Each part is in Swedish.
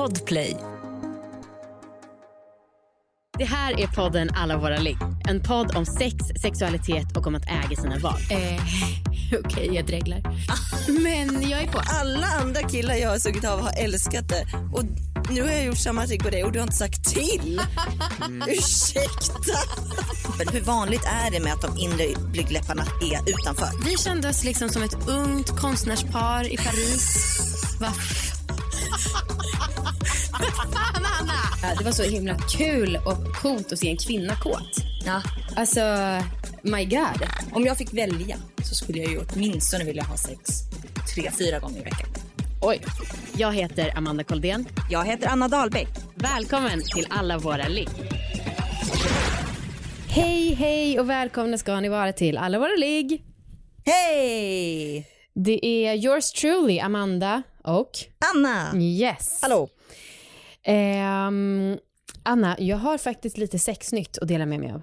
Podplay. Det här är podden Alla våra ligg. En podd om sex, sexualitet och om att äga sina val. Eh, Okej, jag dreglar. Men jag är på. Alla andra killar jag har sugit av har älskat det. Och nu har jag gjort samma trick på dig och du har inte sagt till. Ursäkta. Men hur vanligt är det med att de inre blygdläpparna är utanför? Vi kände oss liksom som ett ungt konstnärspar i Paris. Va? Fan, Anna! Det var så himla kul och coolt att se en kvinna kåt. Ja. Alltså, my god. Om jag fick välja så skulle jag ju åtminstone vilja ha sex tre, fyra gånger i veckan. Oj. Jag heter Amanda Koldén. Jag heter Anna Dahlbeck. Välkommen till Alla våra ligg. Hej, hej och välkomna ska ni vara till Alla våra ligg. Hej! Det är yours truly, Amanda och... Anna! Yes. Hallå! Ehm, Anna, jag har faktiskt lite sexnytt att dela med mig av.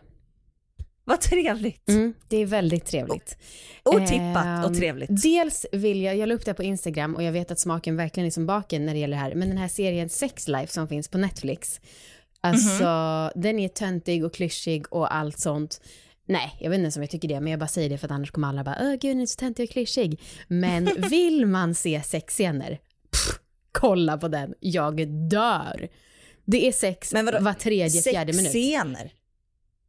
Vad trevligt. Mm, det är väldigt trevligt. Otippat och Ehm, trevligt. Dels vill jag, jag la upp det på Instagram och jag vet att smaken verkligen är som baken när det gäller det här, men den här serien Sex Life som finns på Netflix, alltså den är töntig och klyschig och allt sånt. Nej, jag vet inte om jag tycker det, men jag bara säger det för att annars kommer alla bara, åh gud, den är så töntig och klyschig. Men vill man se sexscener, pff, kolla på den, jag dör. Det är sex Men vadå? var tredje, fjärde minut. Sexscener.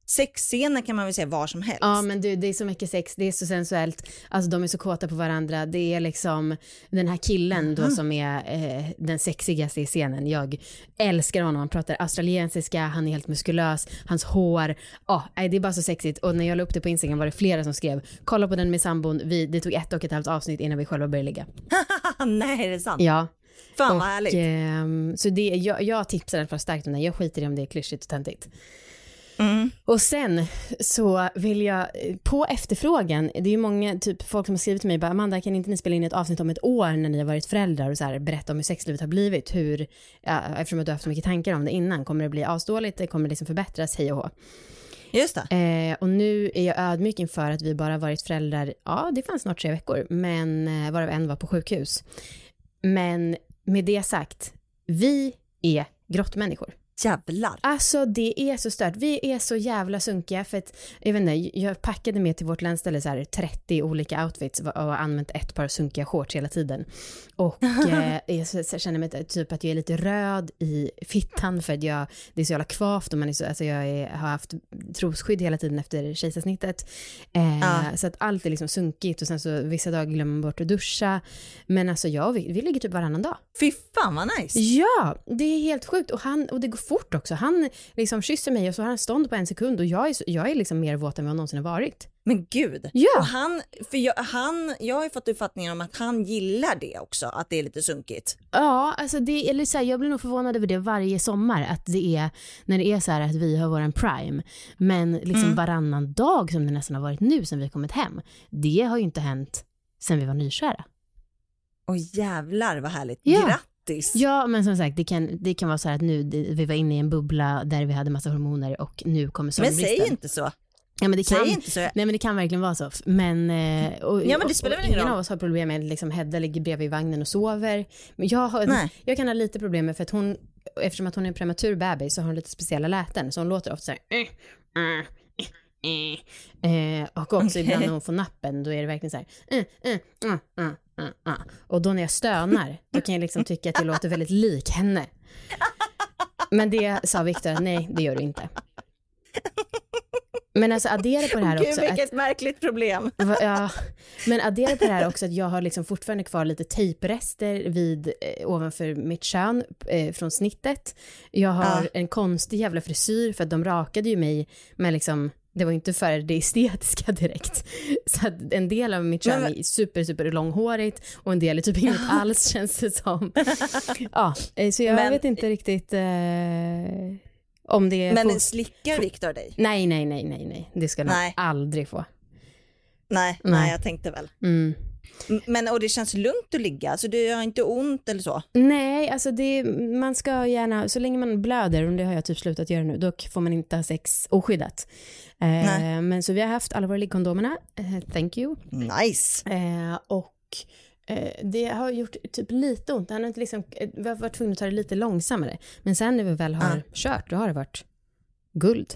Sexscener kan man väl säga var som helst. Ja men du, det är så mycket sex, det är så sensuellt, alltså de är så kåta på varandra, det är liksom den här killen då som är eh, den sexigaste i scenen, jag älskar honom, han pratar australiensiska, han är helt muskulös, hans hår, ja, nej, det är bara så sexigt och när jag la upp det på Instagram var det flera som skrev, kolla på den med sambon, vi, det tog ett och ett halvt avsnitt innan vi själva började ligga. Nej, är det sant? Ja. Fan och, vad härligt. ehm, så det, jag, jag tipsar alla fall starkt om den, jag skiter i om det är klyschigt och töntigt. Mm. Och sen så vill jag, på efterfrågan, det är ju många, typ folk som har skrivit till mig, bara, Amanda kan inte ni spela in ett avsnitt om ett år när ni har varit föräldrar och så här, berätta om hur sexlivet har blivit, hur, ja, eftersom att du har haft så mycket tankar om det innan, kommer det bli asdåligt, kommer det liksom förbättras, hej och hå. Just det. Eh, och nu är jag ödmjuk inför att vi bara varit föräldrar, ja det fanns snart tre veckor, men eh, varav en var på sjukhus. Men med det sagt, vi är grottmänniskor. Jävlar. Alltså det är så stört. Vi är så jävla sunkiga för att, jag vet inte, jag packade med till vårt landställe så här 30 olika outfits och har använt ett par sunkiga shorts hela tiden. Och eh, jag känner mig typ att jag är lite röd i fittan för att jag, det är så jävla kvavt och man är så, alltså jag är, har haft trosskydd hela tiden efter kejsarsnittet. Eh, Ja. Så att allt är liksom sunkigt och sen så vissa dagar glömmer man bort att duscha. Men alltså jag, vi, vi ligger typ varannan dag. Fy fan vad nice. Ja, det är helt sjukt. Och, han, och det går fort också. Han liksom kysser mig och så har han stånd på en sekund och jag är, jag är liksom mer våt än vad jag någonsin har varit. Men gud. Ja. Och han, för jag, han, jag har ju fått uppfattningen om att han gillar det också, att det är lite sunkigt. Ja, alltså det, eller så här, jag blir nog förvånad över det varje sommar. Att det är, när det är så här att vi har våran prime. Men liksom varannan dag som det nästan har varit nu sen vi kommit hem. Det har ju inte hänt sen vi var nykära. Och jävlar vad härligt. Ja. Grattis. Ja, men som sagt, det kan, det kan vara så här att nu, vi var inne i en bubbla där vi hade massa hormoner och nu kommer men sömnbristen. säg inte så. Ja, men det kan, Säg inte så. Nej men det kan verkligen vara så. Men, eh, och, Ja, men det spelar väl ingen roll. av oss har problem med att liksom Hedda ligger bredvid vagnen och sover. Men jag, har, jag kan ha lite problem med för att hon, eftersom att hon är en prematur bebis så har hon lite speciella läten. Så hon låter ofta så här. "Eh, eh, eh, eh." och också ibland när hon får nappen då är det verkligen så här. "Eh, eh, ah, ah, ah, ah." Och då när jag stönar då kan jag liksom tycka att jag låter väldigt lik henne. Men det sa Viktor att nej, det gör du inte. Men alltså addera på det här Gud också. att- vilket märkligt problem. Ja, men addera på det här också att jag har liksom fortfarande kvar lite tejprester vid, eh, ovanför mitt kön eh, från snittet. Jag har Ja. en konstig jävla frisyr för att de rakade ju mig med liksom, det var ju inte för det estetiska direkt. Så att en del av mitt kön är super, super långhårigt och en del är typ inget alls känns det som. Ja, eh, så jag Men- vet inte riktigt eh, om det är... Men fort- slickar Viktor dig? Nej, nej, nej, nej, nej. Det ska Nej. aldrig få. Nej, Nej. nej, jag tänkte väl. Mm. Men och det känns lugnt att ligga, alltså det gör inte ont eller så? Nej, alltså det, man ska gärna, så länge man blöder, och det har jag typ slutat göra nu, då får man inte ha sex oskyddat. Eh, men så vi har haft alla våra liggkondomerna, eh, thank you. Nice. Eh, och Eh, det har gjort typ lite ont. Han har inte liksom, eh, vi har varit tvungna att ta det lite långsammare. Men sen när vi väl har Ja. kört, då har det varit guld.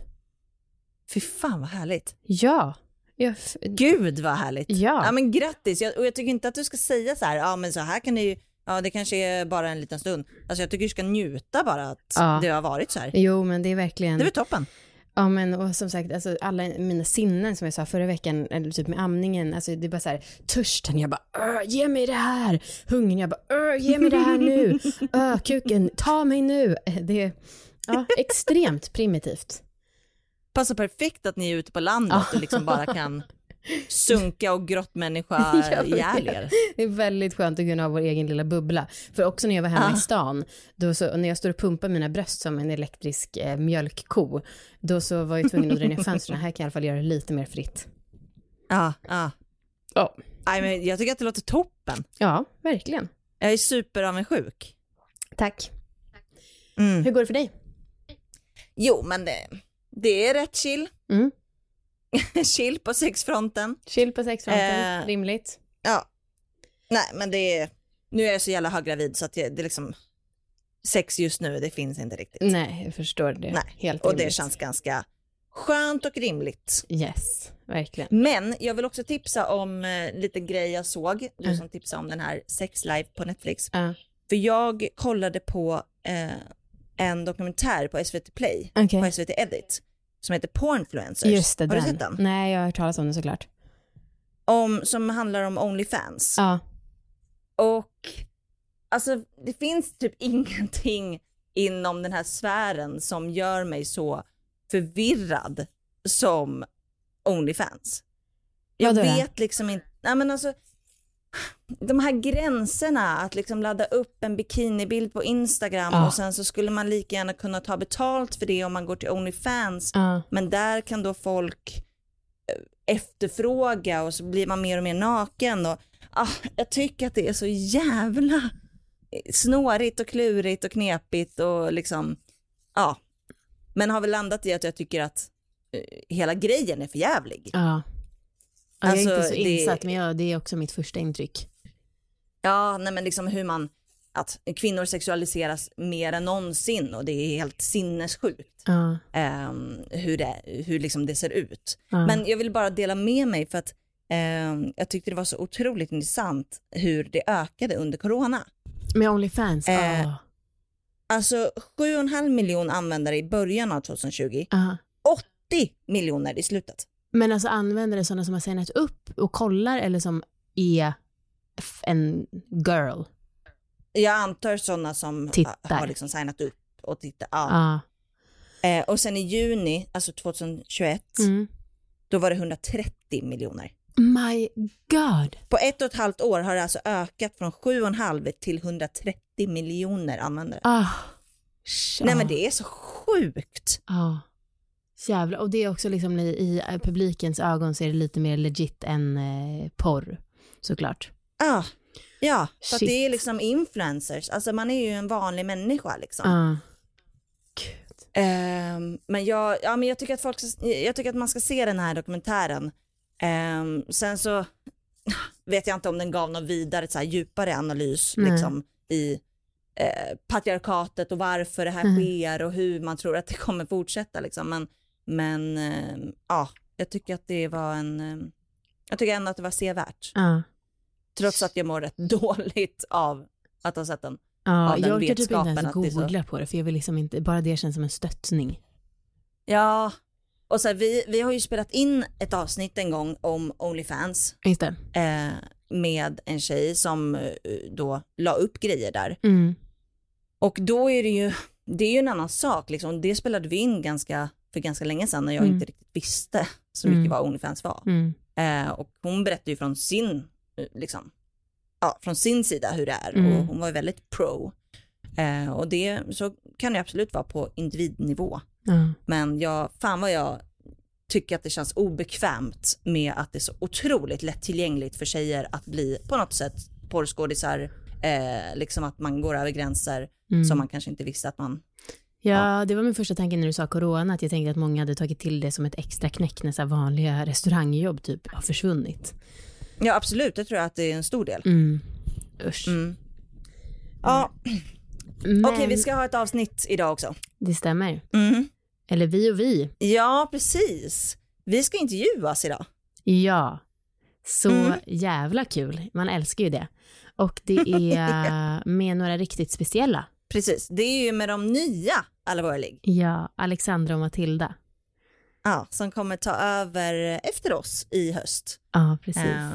Fy fan vad härligt. Ja. Jag, Gud vad härligt. Ja. ja men grattis. Jag, och jag tycker inte att du ska säga så här, ja men så här kan det ju, ja det kanske är bara en liten stund. Alltså jag tycker du ska njuta bara att Ja. det har varit så här. jo, men det är verkligen... Det är toppen. Ja, men och som sagt, alltså, alla mina sinnen som jag sa förra veckan, eller typ med amningen, alltså, det är bara så här, törsten, jag bara, "Åh, ge mig det här, hungern, jag bara, "Åh, ge mig det här nu, Åh, kuken, ta mig nu. Det är ja, extremt primitivt. Passar perfekt att ni är ute på landet och liksom bara kan sunka och grottmänniska ihjäl er. Det är väldigt skönt att kunna ha vår egen lilla bubbla. För också när jag var hemma Ah. i stan, då så, när jag står och pumpar mina bröst som en elektrisk eh, mjölkko, då så var jag tvungen att dra ner fönstren. Här kan jag i alla fall göra det lite mer fritt. Ja, ja. Ja. Nej, men jag tycker att det låter toppen. Ja, verkligen. Jag är superavundsjuk. Tack. Mm. Hur går det för dig? Jo, men det, det är rätt chill. Mm. chill på sexfronten. Chill på sexfronten, Eh, rimligt. Ja. Nej, men det är, nu är jag så jävla höggravid så att jag, det är liksom, sex just nu, det finns inte riktigt. Nej, jag förstår det. Nej, Helt Och det rimligt. känns ganska skönt och rimligt. Yes, verkligen. Men jag vill också tipsa om eh, lite grej jag såg, du Mm. som tipsade om den här Sex Life på Netflix. Ja. För jag kollade på eh, en dokumentär på SVT Play, Okej. på SVT Edit, som heter Pornfluencers. Just det, Har den. du sett den? Nej, jag har hört talas om den såklart. Om, som handlar om Onlyfans. Ja. Och alltså det finns typ ingenting inom den här sfären som gör mig så förvirrad som Onlyfans. Jag vet liksom inte, nej men alltså de här gränserna att liksom ladda upp en bikinibild på Instagram Ja. och sen så skulle man lika gärna kunna ta betalt för det om man går till Onlyfans. Ja. Men där kan då folk eh, efterfråga och så blir man mer och mer naken. Och, ah, jag tycker att det är så jävla snårigt och klurigt och knepigt och liksom, ja. Men har väl landat i att jag tycker att eh, hela grejen är för jävlig. Ja. Ja, jag är Alltså, inte så det- insatt, men jag, det är också mitt första intryck. Ja, nej men liksom hur man, att kvinnor sexualiseras mer än någonsin och det är helt sinnessjukt. Ja. ehm, hur det, hur liksom det ser ut. Ja. Men jag vill bara dela med mig för att ehm, jag tyckte det var så otroligt intressant hur det ökade under corona. Med Onlyfans? Eh, Ja. Alltså 7,5 miljon användare i början av 2020, Ja. 80 miljoner i slutet. Men alltså använder det sådana som har signat upp och kollar eller som är en girl? Jag antar sådana som Tittar. har liksom signat upp och tittar. Ja. Ja. Eh, och sen i juni, alltså 2021, Mm. då var det 130 miljoner. My God. På ett och ett halvt år har det alltså ökat från 7,5 till 130 miljoner användare. Ah. Nej men det är så sjukt. Ja. Jävlar. Och det är också liksom i, i eh, publikens ögon så är det lite mer legit än eh, porr. Såklart. Ja, ja för att Shit. det är liksom influencers, alltså man är ju en vanlig människa liksom. Ja. Ehm, men jag, ja, men jag, tycker att folk, jag tycker att man ska se den här dokumentären. Ehm, sen så vet jag inte om den gav någon vidare så här, djupare analys Nej. liksom, i eh, patriarkatet och varför det här Mm. sker och hur man tror att det kommer fortsätta. Liksom. Men, men ehm, ja, jag tycker att det var en, ehm, jag tycker ändå att det var sevärt. Ja. Trots att jag mår rätt dåligt av att ha sett den. Ja, Av den jag orkar typ inte ens är så- googla på det för jag vill liksom inte, bara det känns som en stöttning. Ja, och så här, vi, vi har ju spelat in ett avsnitt en gång om Onlyfans Just det. eh, med en tjej som eh, då la upp grejer där. Mm. Och då är det ju, det är ju en annan sak liksom. Det spelade vi in ganska, för ganska länge sedan när jag Mm. inte riktigt visste så mycket Mm. vad Onlyfans var. Mm. Eh, och hon berättade ju från sin, eh, liksom, ja, från sin sida hur det är Mm. och hon var ju väldigt pro. Eh, och det, så kan det absolut vara på individnivå. Men jag, fan vad jag tycker att det känns obekvämt med att det är så otroligt lättillgängligt för tjejer att bli på något sätt porrskådisar, eh, liksom att man går över gränser Mm. som man kanske inte visste att man... Ja, det var min första tanke när du sa corona, att jag tänkte att många hade tagit till det som ett extra knäck när så vanliga restaurangjobb typ har försvunnit. Ja absolut, det tror jag att det är en stor del. Mm. Usch. Mm. Ja, Men okej vi ska ha ett avsnitt idag också. det stämmer. Mm. Eller vi och vi. Ja, precis. Vi ska intervjuas idag. Ja. Så Mm. jävla kul. Man älskar ju det. Och det är med några riktigt speciella. Precis, det är ju med de nya ligg. Ja, Alexandra och Matilda. Ja, som kommer ta över efter oss i höst. Ja, precis. Eh,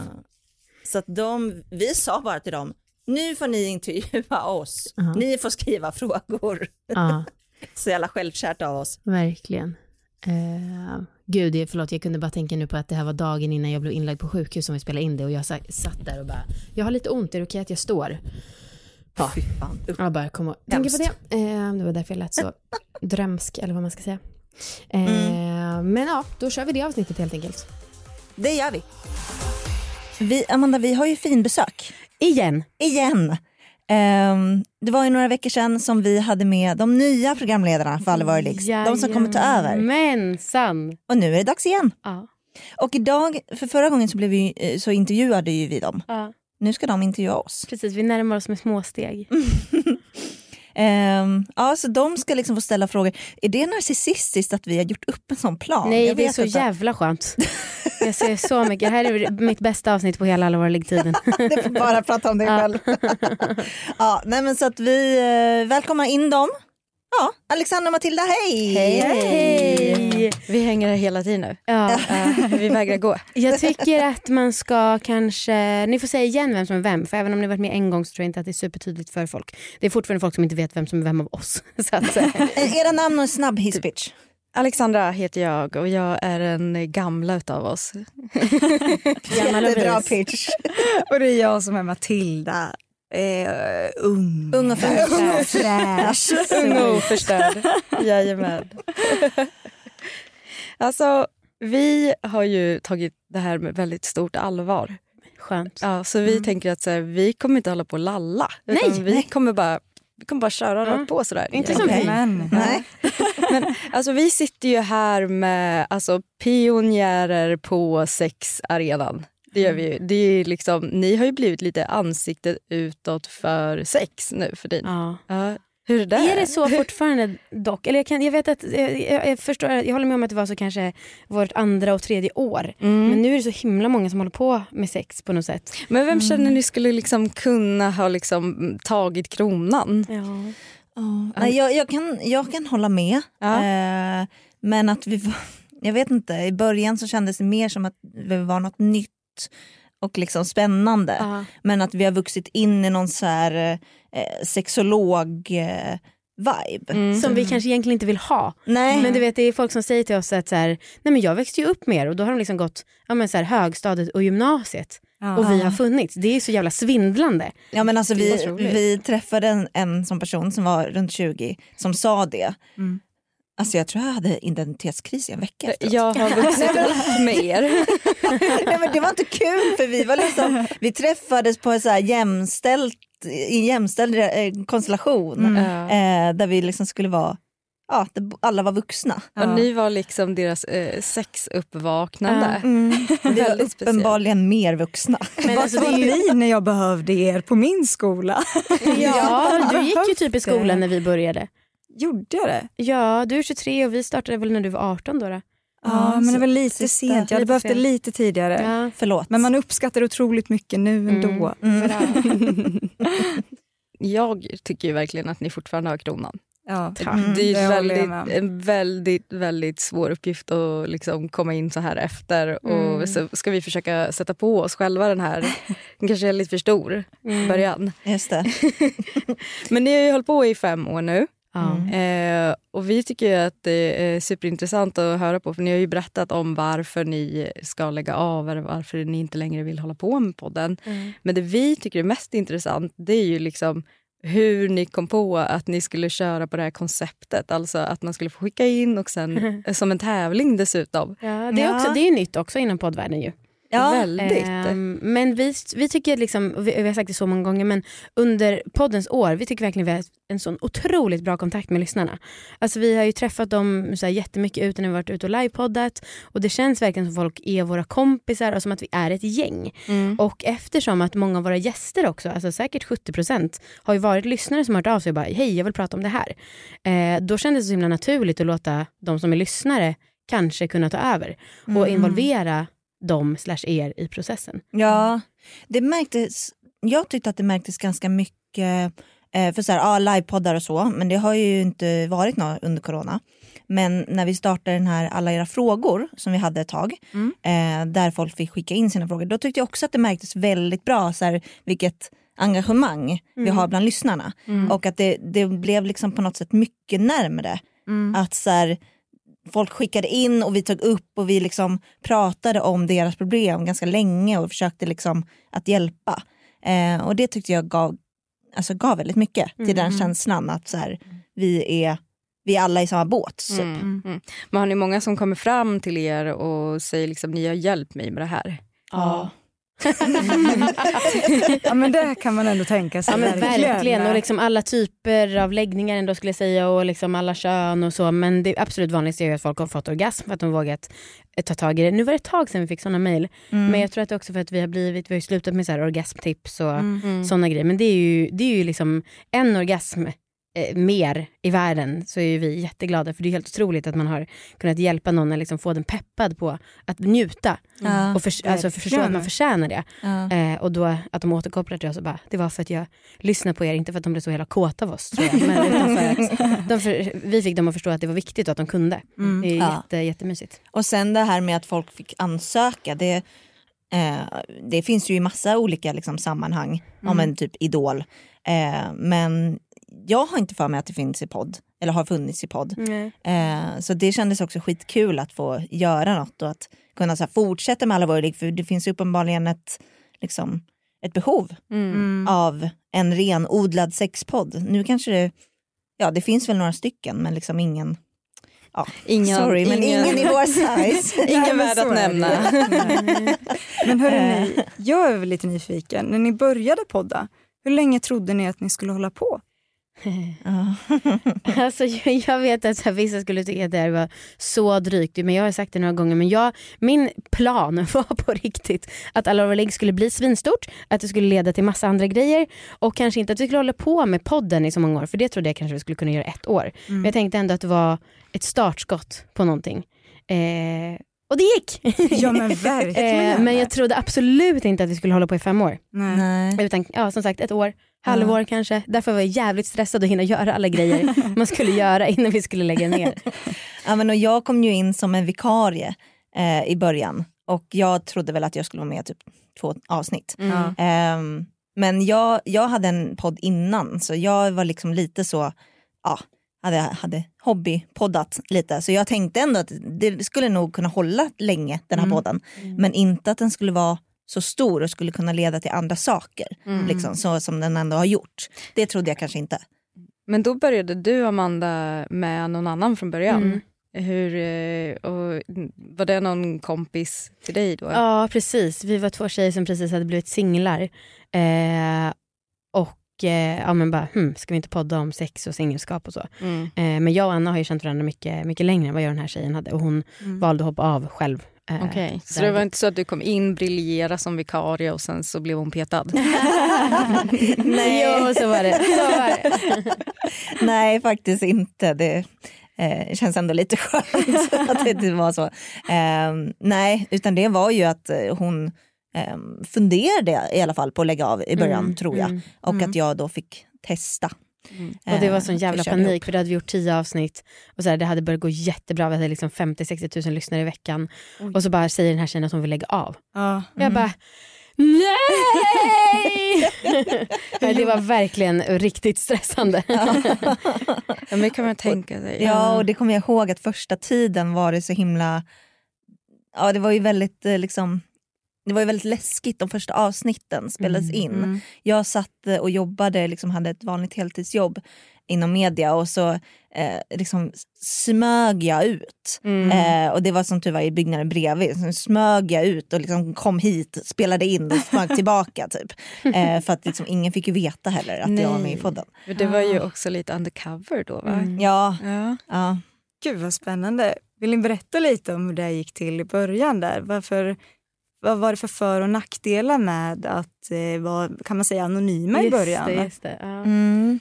så att de, vi sa bara till dem, nu får ni intervjua oss. Ja. Ni får skriva frågor. Ja, Så jävla självkärt av oss. verkligen. Uh, gud, förlåt, jag kunde bara tänka nu på att det här var dagen innan jag blev inlagd på sjukhus som vi spelade in det och jag sa- satt där och bara, jag har lite ont, är det okej att jag står? Ja. Fy fan. Usch. Jag bara kom och tänka på det. Eh, det var därför jag lät så drömsk, eller vad man ska säga. Eh, Men ja, då kör vi det avsnittet helt enkelt. Det gör vi. vi. Amanda, vi har ju finbesök. Igen. Igen. Ehm, det var ju några veckor sedan som vi hade med de nya programledarna för våra ligg. De som kommer ta över. Mensan. Och nu är det dags igen. Ja. Och idag, för förra gången så, blev vi, eh, så intervjuade ju vi dem. ja, Nu ska de intervjua oss. precis. Vi närmar oss med småsteg. Ehm, ja, så de ska liksom få ställa frågor. Är det narcissistiskt att vi har gjort upp en sån plan? Nej, det är så inte. jävla skönt. Jag ser så mycket. Det här är mitt bästa avsnitt på hela Alla våra ligg-tiden. Du får bara prata om dig själv. ja, nej men så att vi eh, välkomnar in dem. Ja, Alexandra och Matilda, hej! Hej! Vi hänger här hela tiden nu. Ja. Eh, vi vägrar gå. Jag tycker att man ska kanske, ni får säga igen vem som är vem, för även om ni varit med en gång så tror jag inte att det är supertydligt för folk. Det är fortfarande folk som inte vet vem som är vem av oss. Så att, eh, Eh, Era namn och en snabb hisspitch. Alexandra heter jag och jag är den gamla utav oss. Jättebra pitch. Och det är jag som är Matilda. Eh, ung. Ung och fräsch. fräsch. Ung och oförstörd. Jajamän. alltså, vi har ju tagit det här med väldigt stort allvar. Skönt. Ja, så vi tänker att så här, vi kommer inte hålla på och lalla. Utan Nej, vi, nej. Kommer bara, vi kommer bara köra Ja. rakt på sådär. Inte som vi. Men. Nej. Men alltså, vi sitter ju här med alltså, pionjärer på sexarenan. Det gör vi ju. Det är liksom, ni har ju blivit lite ansiktet utåt för sex nu för din. Ja. Ja, hur är det? Är det så fortfarande dock? Eller jag, kan, jag vet att, jag, jag, förstår, jag håller med om att det var så kanske vårt andra och tredje år. Mm. Men nu är det så himla många som håller på med sex på något sätt. Men vem känner ni skulle liksom kunna ha liksom tagit kronan? Ja. Ja. Nej, jag, jag, kan, jag kan hålla med. Ja. Eh, men att vi var, jag vet inte, i början så kändes det mer som att det var något nytt och liksom spännande. Ja. Men att vi har vuxit in i någon så här eh, sexolog eh, vibe. Mm. Som vi kanske egentligen inte vill ha. Nej. Men du vet det är folk som säger till oss att så här, nej men jag växte ju upp med er och då har de liksom gått ja, men så här, högstadiet och gymnasiet och vi har funnits. Det är så jävla svindlande. Ja, men alltså, vi, vi träffade en, en sån person som var runt 20 som sa det. Mm. Alltså jag tror jag hade identitetskris i en vecka efteråt. Jag har vuxit upp med er. Nej, men det var inte kul för vi var liksom, vi träffades på en så här jämställt, i en jämställd eh, konstellation. Mm. Ja. Eh, där vi liksom skulle vara, ja, alla var vuxna. Och ni var liksom deras eh, sexuppvaknande. Vi var uppenbarligen mer vuxna. Men Vad alltså, var ni när jag behövde er på min skola? ja, du gick ju typ i skolan när vi började. Gjorde jag det? Ja, du är 23 och vi startade väl när du var 18 då? då? Ja, men det var lite sista- sent. Jag hade lite behövt det lite tidigare. Ja. Förlåt. Men man uppskattar otroligt mycket nu ändå. Mm. Jag tycker ju verkligen att ni fortfarande har kronan. Ja. Mm, det är väldigt, en väldigt, väldigt svår uppgift att liksom komma in så här efter. Och Mm. så ska vi försöka sätta på oss själva den här, den kanske är lite för stor Mm. början. Just det. Men ni har ju hållit på i fem år nu. Ja. Eh, och vi tycker att det är superintressant att höra på för ni har ju berättat om varför ni ska lägga av eller varför ni inte längre vill hålla på med podden. Mm. Men det vi tycker är mest intressant det är ju liksom hur ni kom på att ni skulle köra på det här konceptet. Alltså att man skulle få skicka in och sen som en tävling dessutom. Ja, det, är också, det är nytt också inom poddvärlden ju. Ja, Väldigt. Ehm, men vi, vi tycker, liksom, vi, vi har sagt det så många gånger, men under poddens år, vi tycker verkligen vi har en sån otroligt bra kontakt med lyssnarna. Alltså vi har ju träffat dem så här, jättemycket ute när vi varit ute och livepoddat och det känns verkligen som folk är våra kompisar och som att vi är ett gäng. Mm. Och eftersom att många av våra gäster också, alltså säkert 70% har ju varit lyssnare som har hört av sig och bara hej jag vill prata om det här. Eh, då kändes det så himla naturligt att låta de som är lyssnare kanske kunna ta över och Mm. involvera dem slash er i processen. Ja, det märktes, jag tyckte att det märktes ganska mycket, eh, för så här, ja, livepoddar och så, men det har ju inte varit något under corona. Men när vi startade den här Alla era frågor som vi hade ett tag, Mm. eh, där folk fick skicka in sina frågor, då tyckte jag också att det märktes väldigt bra så här, vilket engagemang vi har bland lyssnarna. Och att det, det blev liksom på något sätt mycket närmre. Mm. Att så här, folk skickade in och vi tog upp och vi liksom pratade om deras problem ganska länge och försökte liksom att hjälpa. Eh, och det tyckte jag gav, alltså gav väldigt mycket till den känslan att så här, vi är vi är alla i samma båt. Typ. Mm. Mm. Men har ni många som kommer fram till er och säger liksom ni har hjälpt mig med det här? Ja. ja, men det kan man ändå tänka sig. Ja men verkligen och liksom alla typer av läggningar ändå skulle jag säga och liksom alla kön och så men det absolut vanligaste är ju att folk har fått orgasm för att de vågat eh, ta tag i det. Nu var det ett tag sedan vi fick sådana mejl Mm. men jag tror att det är också för att vi har blivit, vi har slutat med så här orgasmtips och Mm. sådana grejer men det är ju, det är ju liksom en orgasm eh, mer i världen så är ju vi jätteglada för det är helt otroligt att man har kunnat hjälpa någon att liksom få den peppad på att njuta Ja. och för, alltså förstå att man förtjänar det. Ja. Eh, och då att de återkopplar till oss och bara, det var för att jag lyssnade på er, inte för att de blev så hela kåta av oss tror jag. Men för att för, vi fick dem att förstå att det var viktigt och att de kunde. Mm. Det är Ja. jätte, jättemysigt. Och sen det här med att folk fick ansöka. Det, eh, det finns ju i massa olika liksom, sammanhang, om en typ Idol. Eh, men jag har inte för mig att det finns i podd, eller har funnits i podd. Eh, så det kändes också skitkul att få göra något och att kunna så här, fortsätta med alla våra ligg. För det finns uppenbarligen ett, liksom, ett behov Mm. av en renodlad sexpodd. Nu kanske det, ja det finns väl några stycken men liksom ingen, ja, Ingen, sorry men ingen, i vår size. ingen värd att nämna. Men hörrni, jag är väl lite nyfiken. När ni började podda, hur länge trodde ni att ni skulle hålla på? Alltså, jag, vet att så här, vissa skulle tycka att det här var så drygt, men jag har sagt det några gånger. Men jag, min plan var på riktigt att Alla Over skulle bli svinstort, att det skulle leda till massa andra grejer och kanske inte att vi skulle hålla på med podden i så många år, för det trodde jag kanske vi skulle kunna göra ett år. Men jag tänkte ändå att det var ett startskott på någonting. Eh, och det gick! Ja men verkligen. eh, men jag trodde absolut inte att vi skulle hålla på i fem år. Nej. Utan ja, som sagt ett år, halvår kanske. Därför var jag jävligt stressad att hinna göra alla grejer man skulle göra innan vi skulle lägga ner. Ja, men och jag kom ju in som en vikarie eh, i början och jag trodde väl att jag skulle vara med typ två avsnitt. Mm. Ehm, men jag, jag hade en podd innan så jag var liksom lite så, ja, hade, hade hobbypoddat lite. Så jag tänkte ändå att det skulle nog kunna hålla länge den här podden. Men inte att den skulle vara så stor och skulle kunna leda till andra saker. Liksom, så som den ändå har gjort. Det trodde jag kanske inte. Men då började du Amanda med någon annan från början. Mm. Hur, eh, och, var det någon kompis till dig då? Ja precis, vi var två tjejer som precis hade blivit singlar. Eh, eh, ja, men bara, hmm, ska vi inte podda om sex och singelskap och så. Mm. Eh, men jag och Anna har ju känt varandra mycket, mycket längre än vad jag och den här tjejen hade och hon valde att hoppa av själv. Eh, Okej, så det var inte så att du kom in, briljera som vikarie och sen så blev hon petad? Nej. Jo, så var det. Så var det. Nej, faktiskt inte. Det eh, känns ändå lite skönt att det inte var så. Eh, nej, utan det var ju att eh, hon eh, funderade i alla fall på att lägga av i början, Mm, tror jag. mm, Och att jag då fick testa. Och det var Eh, sån jävla försöka panik ihop. för då hade vi gjort tio avsnitt och så här, det hade börjat gå jättebra, vi hade liksom 50-60 tusen lyssnare i veckan. Och så bara säger den här tjejen att hon vill lägga av. Ja. Jag bara nej! Det var verkligen riktigt stressande. Ja, men det kan man tänka sig. Ja, och det kommer jag ihåg att första tiden var det så himla... Ja, det var ju väldigt eh, liksom... det var ju väldigt läskigt de första avsnitten spelades in. Mm. Jag satt eh, och jobbade, liksom hade ett vanligt heltidsjobb inom media och så eh, liksom smög jag ut. Mm. Eh, och det var som tur var i byggnaden bredvid. Så smög jag ut och liksom kom hit, spelade in och smög tillbaka. Typ. Eh, för att liksom, ingen fick ju veta heller att jag var med i Nej. podden. För det var ju också lite undercover då va? Mm. Ja, Ja. ja. Gud vad spännande. Vill ni berätta lite om hur det gick till i början där? Varför, vad var det för för och nackdelar med att eh, vara, kan man säga, anonyma i Just början? det, just det. Ja. Mm.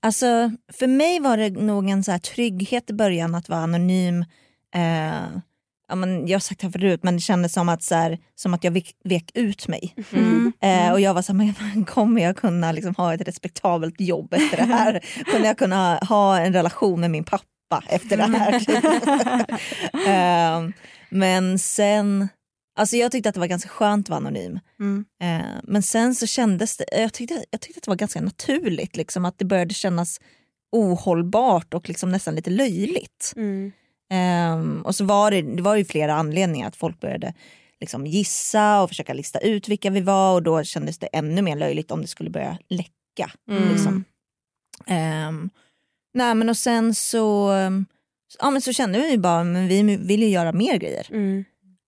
Alltså, för mig var det nog en så här trygghet i början att vara anonym. Eh, ja, men jag har sagt det här förut men det kändes som att, så här, som att jag vek, vek ut mig. Mm. Eh, och jag var så här, men kommer jag kunna liksom ha ett respektabelt jobb efter det här? Kommer jag kunna ha en relation med min pappa efter det här? eh, men sen, alltså jag tyckte att det var ganska skönt att vara anonym. Mm. Eh, men sen så kändes det, jag tyckte, jag tyckte att det var ganska naturligt, liksom, att det började kännas ohållbart och liksom nästan lite löjligt. Mm. Ehm, och så var det, det var ju flera anledningar att folk började liksom gissa och försöka lista ut vilka vi var och då kändes det ännu mer löjligt om det skulle börja läcka. Mm. Liksom. Ehm, nej men och sen så, ja, men så kände vi bara men vi vill ju göra mer grejer.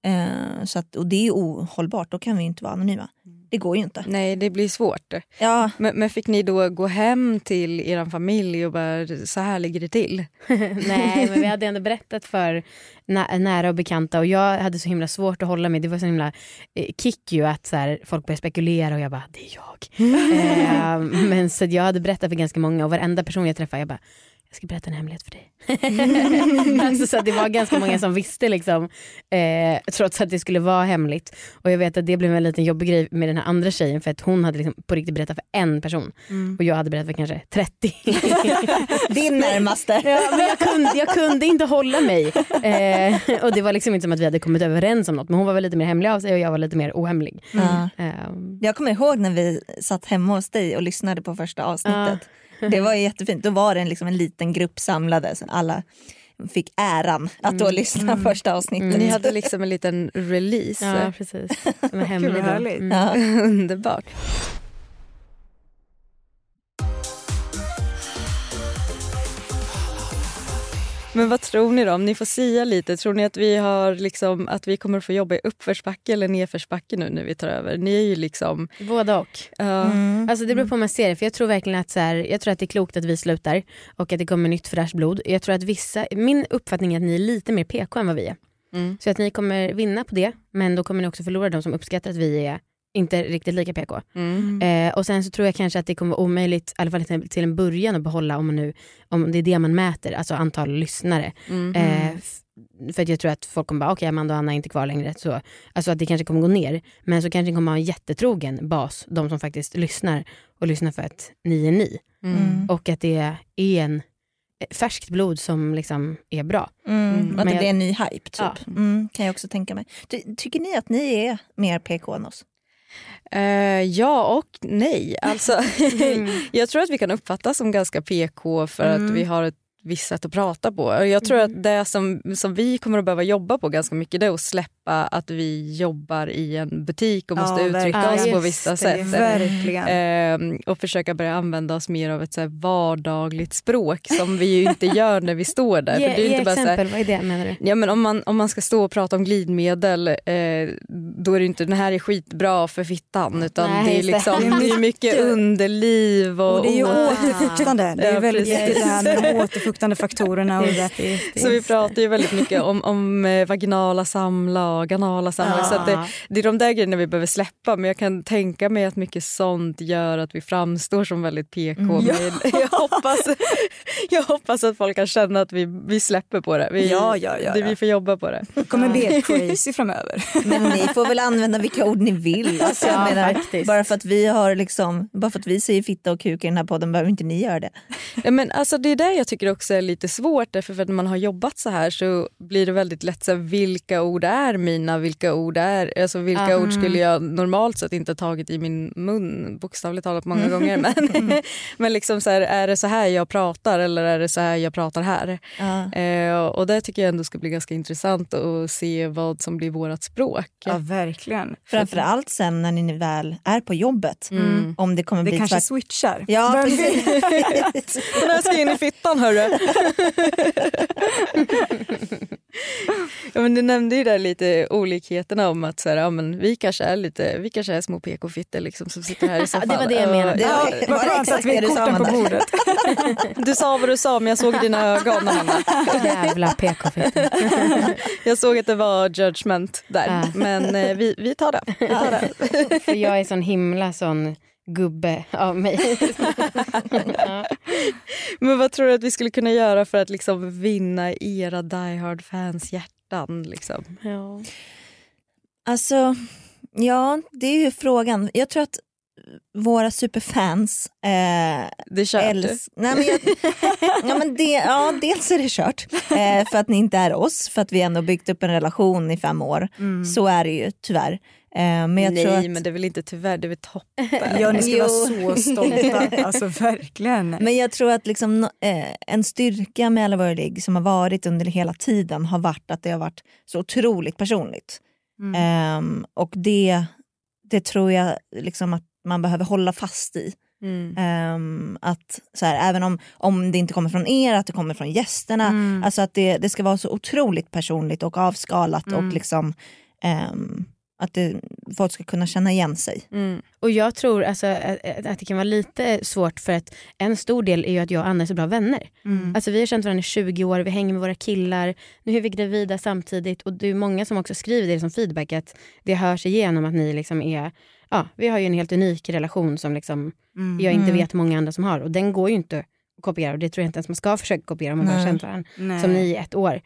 Mm. Ehm, så att, och det är ohållbart, då kan vi inte vara anonyma. Det går ju inte. Nej, det blir svårt. Ja, Men, men fick ni då gå hem till er familj och bara så här ligger det till? Nej, men vi hade ändå berättat för nä- nära och bekanta och jag hade så himla svårt att hålla mig. Det var så himla eh, kick ju att så här, folk började spekulera och jag bara, det är jag. eh, men så jag hade berättat för ganska många och varenda person jag träffade, jag bara, jag ska berätta en hemlighet för dig. alltså, så det var ganska många som visste liksom, eh, trots att det skulle vara hemligt. Och jag vet att det blev en liten jobbig grej med den här andra tjejen för att hon hade liksom på riktigt berättat för en person Mm. och jag hade berättat för kanske 30. din närmaste. Ja, men jag, kunde, jag kunde inte hålla mig. Eh, och det var liksom inte som att vi hade kommit överens om något. Men hon var väl lite mer hemlig av sig och jag var lite mer ohemlig. Ja. Eh, Jag kommer ihåg när vi satt hemma hos dig och lyssnade på första avsnittet. Det var jättefint. Då var det en, liksom en liten grupp samlade. Så alla fick äran att då lyssna första avsnittet. Ni hade liksom en liten release. ja, precis. Som är hemlig Gud, då. vad härligt. Mm. Ja. Underbart. Men vad tror ni då? Om ni får sia lite. Tror ni att vi, har liksom, att vi kommer att få jobba i uppförsbacke eller nedförsbacke nu när vi tar över? Ni är ju liksom... Både och. ja, Mm. Alltså det beror på hur man ser det. För jag tror verkligen att, så här, jag tror att det är klokt att vi slutar och att det kommer nytt fräscht blod. Jag tror att vissa, min uppfattning är att ni är lite mer PK än vad vi är. Mm. Så att ni kommer vinna på det men då kommer ni också förlora de som uppskattar att vi är inte riktigt lika PK. Mm. Eh, och sen så tror jag kanske att det kommer vara omöjligt, i alla fall till, till en början, att behålla om, man nu, om det är det man mäter, alltså antal lyssnare. Mm. Eh, för att jag tror att folk kommer bara, okej Amanda och Anna är inte kvar längre. Så, alltså att det kanske kommer gå ner. Men så kanske det kommer ha en jättetrogen bas, de som faktiskt lyssnar och lyssnar för att ni är ni. Mm. Och att det är en eh, färskt blod som liksom är bra. Mm. Mm. Att det jag- blir en ny hype typ. Ja. Mm, kan jag också tänka mig. Ty, tycker ni att ni är mer PK än oss? Eh, ja och nej. Alltså, jag tror att vi kan uppfattas som ganska PK för Mm. att vi har ett visst sätt att prata på. Jag tror att det som, som vi kommer att behöva jobba på ganska mycket det är att släppa att vi jobbar i en butik och Ja, måste uttrycka verkligen. oss Ja, på vissa det. sätt. Verkligen. Ehm, och försöka börja använda oss mer av ett så vardagligt språk som vi ju inte gör när vi står där. Ge, För det är inte bara så här, exempel, vad är det menar du? Ja, men om, man, om man ska stå och prata om glidmedel eh, då är det inte den här är skitbra för fittan utan Nej, det är liksom det är mycket underliv och, Och det är ju återfuktande. Det är Ja, väldigt viktigt det här med de återfuktande faktorerna. Och det. så vi pratar ju väldigt mycket om, om eh, vaginala samlag, anala samlag. Så att det, det är de där grejerna vi behöver släppa men jag kan tänka mig att mycket sånt gör att vi framstår som väldigt PK. Mm. Men jag, hoppas, jag hoppas att folk kan känna att vi, vi släpper på det. Vi, Ja, ja, ja, det ja. vi får jobba på det. Det kommer bli crazy framöver. Men ni får väl använda vilka ord ni vill. Alltså, jag Ja, menar, faktiskt. bara, för att vi har liksom, bara för att vi säger fitta och kuk i den här podden behöver inte ni göra det. Ja, men alltså, det är där jag tycker också också är lite svårt därför för att när man har jobbat så här så blir det väldigt lätt så här, vilka ord är mina, vilka ord är, alltså vilka Ah. ord skulle jag normalt sett inte tagit i min mun bokstavligt talat många Mm. gånger men, men liksom så här, är det så här jag pratar eller är det så här jag pratar här? Ja. Eh, och det tycker jag ändå ska bli ganska intressant att se vad som blir vårt språk. Ja, verkligen. Framförallt sen när ni väl är på jobbet. Mm. Om det kommer Det bli kanske tvärt... switchar. Ja, precis. Den här ska in i fittan hörru. ja, men du nämnde ju där lite olikheterna om att så här, ja, men vi, kanske är lite, vi kanske är små PK-fittor liksom, som sitter här i soffan. det var det jag menade. Det Ja, var- det skönt att vi sa, korten på bordet. Du sa vad du sa men jag såg i dina ögon Amanda. Jävla PK-fitta. Jag såg att det var judgment där. Ja. Men eh, vi, vi tar det. Vi tar det. För jag är sån himla sån gubbe av mig. ja. Men vad tror du att vi skulle kunna göra för att liksom vinna era Die Hard-fans hjärtan? Liksom? Ja. Alltså, ja det är ju frågan. Jag tror att våra superfans eh, Det är kört. älsk- Nej, men jag, ja, men det, ja, dels är det kört eh, för att ni inte är oss, för att vi ändå byggt upp en relation i fem år. Så är det ju tyvärr. Eh, men jag Nej tror att, men det är väl inte tyvärr, det är väl toppen. Ja, ni ska vara så stolta. Alltså verkligen. Men jag tror att liksom, eh, en styrka med Alla våra ligg som har varit under hela tiden har varit att det har varit så otroligt personligt. Ehm, och det, det tror jag liksom att man behöver hålla fast i. Mm. Ehm, att så här, även om, om det inte kommer från er, att det kommer från gästerna. Alltså att det, det ska vara så otroligt personligt och avskalat och liksom ehm, att det, folk ska kunna känna igen sig. Mm. Och jag tror alltså, att, att det kan vara lite svårt för att en stor del är ju att jag och Anna är så bra vänner. Alltså vi har känt varandra i 20 år, vi hänger med våra killar, nu är vi gravida samtidigt och det är många som också skriver det som feedback att det hörs igenom att ni liksom är, ja vi har ju en helt unik relation som liksom jag inte vet många andra som har och den går ju inte kopiera och det tror jag inte ens man ska försöka kopiera om man bara Nej. känt varandra Nej. som ni i ett år.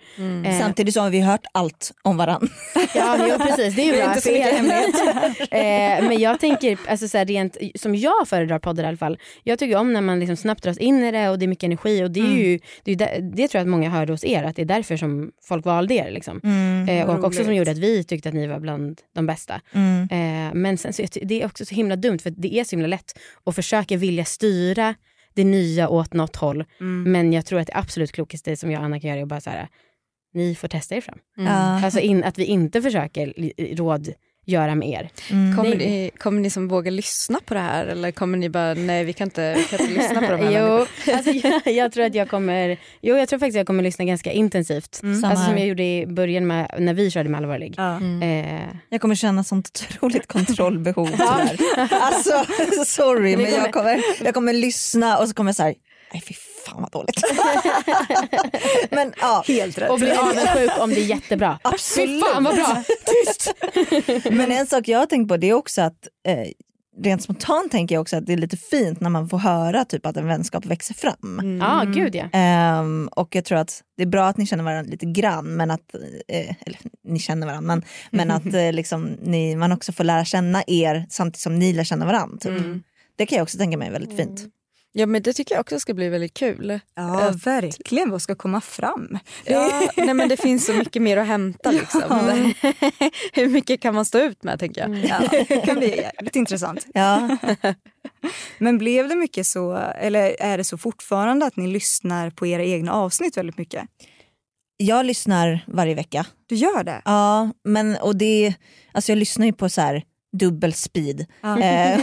Eh, Samtidigt så har vi hört allt om varandra. Ja, jo, precis. Det är ju bra. inte så mycket eh, men jag tänker, alltså, så här, rent, som jag föredrar poddar i alla fall. Jag tycker om när man liksom snabbt dras in i det och det är mycket energi. Och det, är ju, det, är där, det tror jag att många hörde hos er, att det är därför som folk valde er. Liksom. eh, och också som roligt. gjorde att vi tyckte att ni var bland de bästa. Mm. Eh, men sen, så, det är också så himla dumt för det är så himla lätt att försöka vilja styra det nya åt något håll. Men jag tror att det absolut klokaste som jag och Anna kan göra är att bara så här, ni får testa er fram. Ja. Alltså in, att vi inte försöker li- råd göra med er. Kommer, Nej. ni, kommer ni som våga lyssna på det här eller kommer ni bara nej vi kan inte, vi kan inte lyssna på de här jo, alltså, jag, jag tror att jag kommer Jo jag tror faktiskt jag kommer lyssna ganska intensivt. Samma Alltså, som jag gjorde i början med, när vi körde med Alla våra ligg. Ja. Eh, Jag kommer känna sånt otroligt kontrollbehov tyvärr. Alltså sorry men jag kommer, jag kommer lyssna och så kommer jag så här, nej fy fan vad dåligt. men ja, Helt rätt. och bli avundsjuk om det är jättebra. absolut. Fan vad bra! Tyst! Men en sak jag har tänkt på det är också att eh, rent spontant tänker jag också att det är lite fint när man får höra typ att en vänskap växer fram. Ja gud ja. Ehm, och jag tror att det är bra att ni känner varandra lite grann, men att, eh, eller ni känner varandra, men, men att eh, liksom, ni, man också får lära känna er samtidigt som ni lär känna varandra. Typ. Det kan jag också tänka mig är väldigt fint. Ja men det tycker jag också ska bli väldigt kul. Ja, verkligen. Vad ska komma fram? Ja, nej, men det finns så mycket mer att hämta. Liksom. Hur mycket kan man stå ut med tänker jag. Ja, det kan bli jävligt intressant. Ja. Men blev det mycket så, eller är det så fortfarande att ni lyssnar på era egna avsnitt väldigt mycket? Jag lyssnar varje vecka. Du gör det? Ja, men och det, alltså jag lyssnar ju på så här dubbel speed. Eh,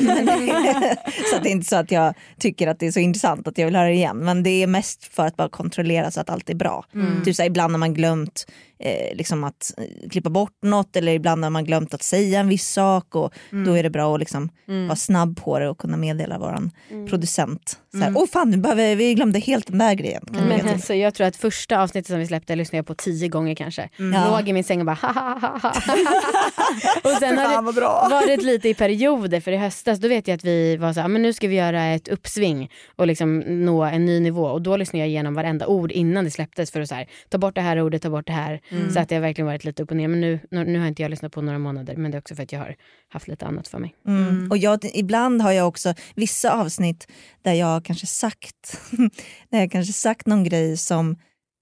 men- så det är inte så att jag tycker att det är så intressant att jag vill höra det igen. Men det är mest för att bara kontrollera så att allt är bra. Typ så här, ibland har man glömt eh, liksom att eh, klippa bort något eller ibland har man glömt att säga en viss sak och då är det bra att liksom vara snabb på det och kunna meddela våran producent. Så här, Åh fan, nu behöver, vi glömde helt den där grejen. Men lägga till?" alltså, jag tror att första avsnittet som vi släppte lyssnade jag på tio gånger kanske. Ja. Låg i min säng och bara ha ha ha ha. Och sen har Fan det, varit lite i perioder för i höstas då vet jag att vi var så här, men nu ska vi göra ett uppsving och liksom nå en ny nivå och då lyssnade jag igenom varenda ord innan det släpptes för att så här, ta bort det här ordet, ta bort det här. Så att det har verkligen varit lite upp och ner men nu, nu, har inte jag lyssnat på några månader men det är också för att jag har haft lite annat för mig. Mm. Och jag, ibland har jag också vissa avsnitt där jag kanske sagt, där jag kanske sagt någon grej som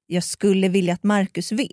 jag skulle vilja att Marcus vet.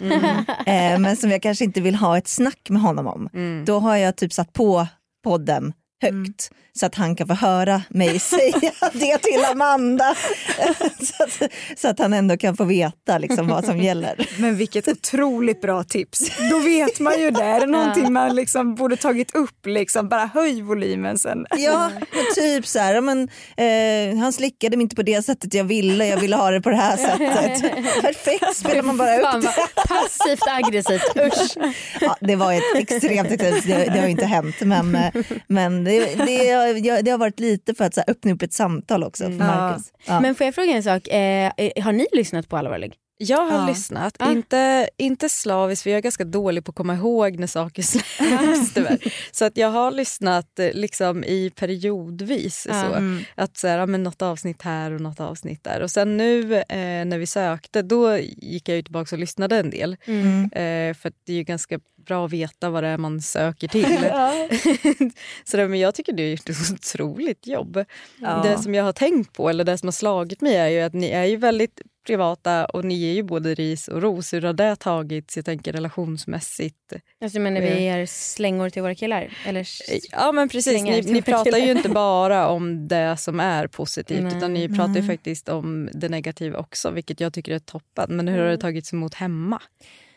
Eh, men som jag kanske inte vill ha ett snack med honom om. Då har jag typ satt på podden högt så att han kan få höra mig säga det till Amanda. så, att, så att han ändå kan få veta liksom, vad som gäller. Men vilket otroligt bra tips. Då vet man ju det. Är det någonting man liksom borde tagit upp, liksom, bara höj volymen sen. Ja, typ så här, men, eh, han slickade mig inte på det sättet jag ville, jag ville ha det på det här sättet. Perfekt, spelar man bara upp det. passivt aggressivt, usch. Ja, det var ett extremt det, det har ju inte hänt. Men, eh, men det, det, har- det har varit lite för att så här, öppna upp ett samtal också för Marcus. Ja. Men får jag fråga en sak, eh, har ni lyssnat på Allvarlig? Jag har Ja. lyssnat, Ah. inte, inte slaviskt för jag är ganska dålig på att komma ihåg när saker släpps. tyvärr. så att jag har lyssnat eh, liksom i periodvis. Ja. Så. Mm. Att så här, ja, men något avsnitt här och något avsnitt där. Och sen nu eh, när vi sökte då gick jag ju tillbaka och lyssnade en del. Mm. Eh, för att det är ju ganska bra att veta vad det är man söker till. så det, men jag tycker du har gjort ett otroligt jobb. Ja. Det som jag har tänkt på, eller det som har slagit mig är ju att ni är ju väldigt privata och ni är ju både ris och ros. Hur har det tagits, jag tänker relationsmässigt? Alltså menar vi ger slängor till våra killar? Eller? Ja men precis, ni, ni pratar ju inte bara om det som är positivt Nej. utan ni pratar ju faktiskt om det negativa också vilket jag tycker är toppen. Men hur har det tagits emot hemma?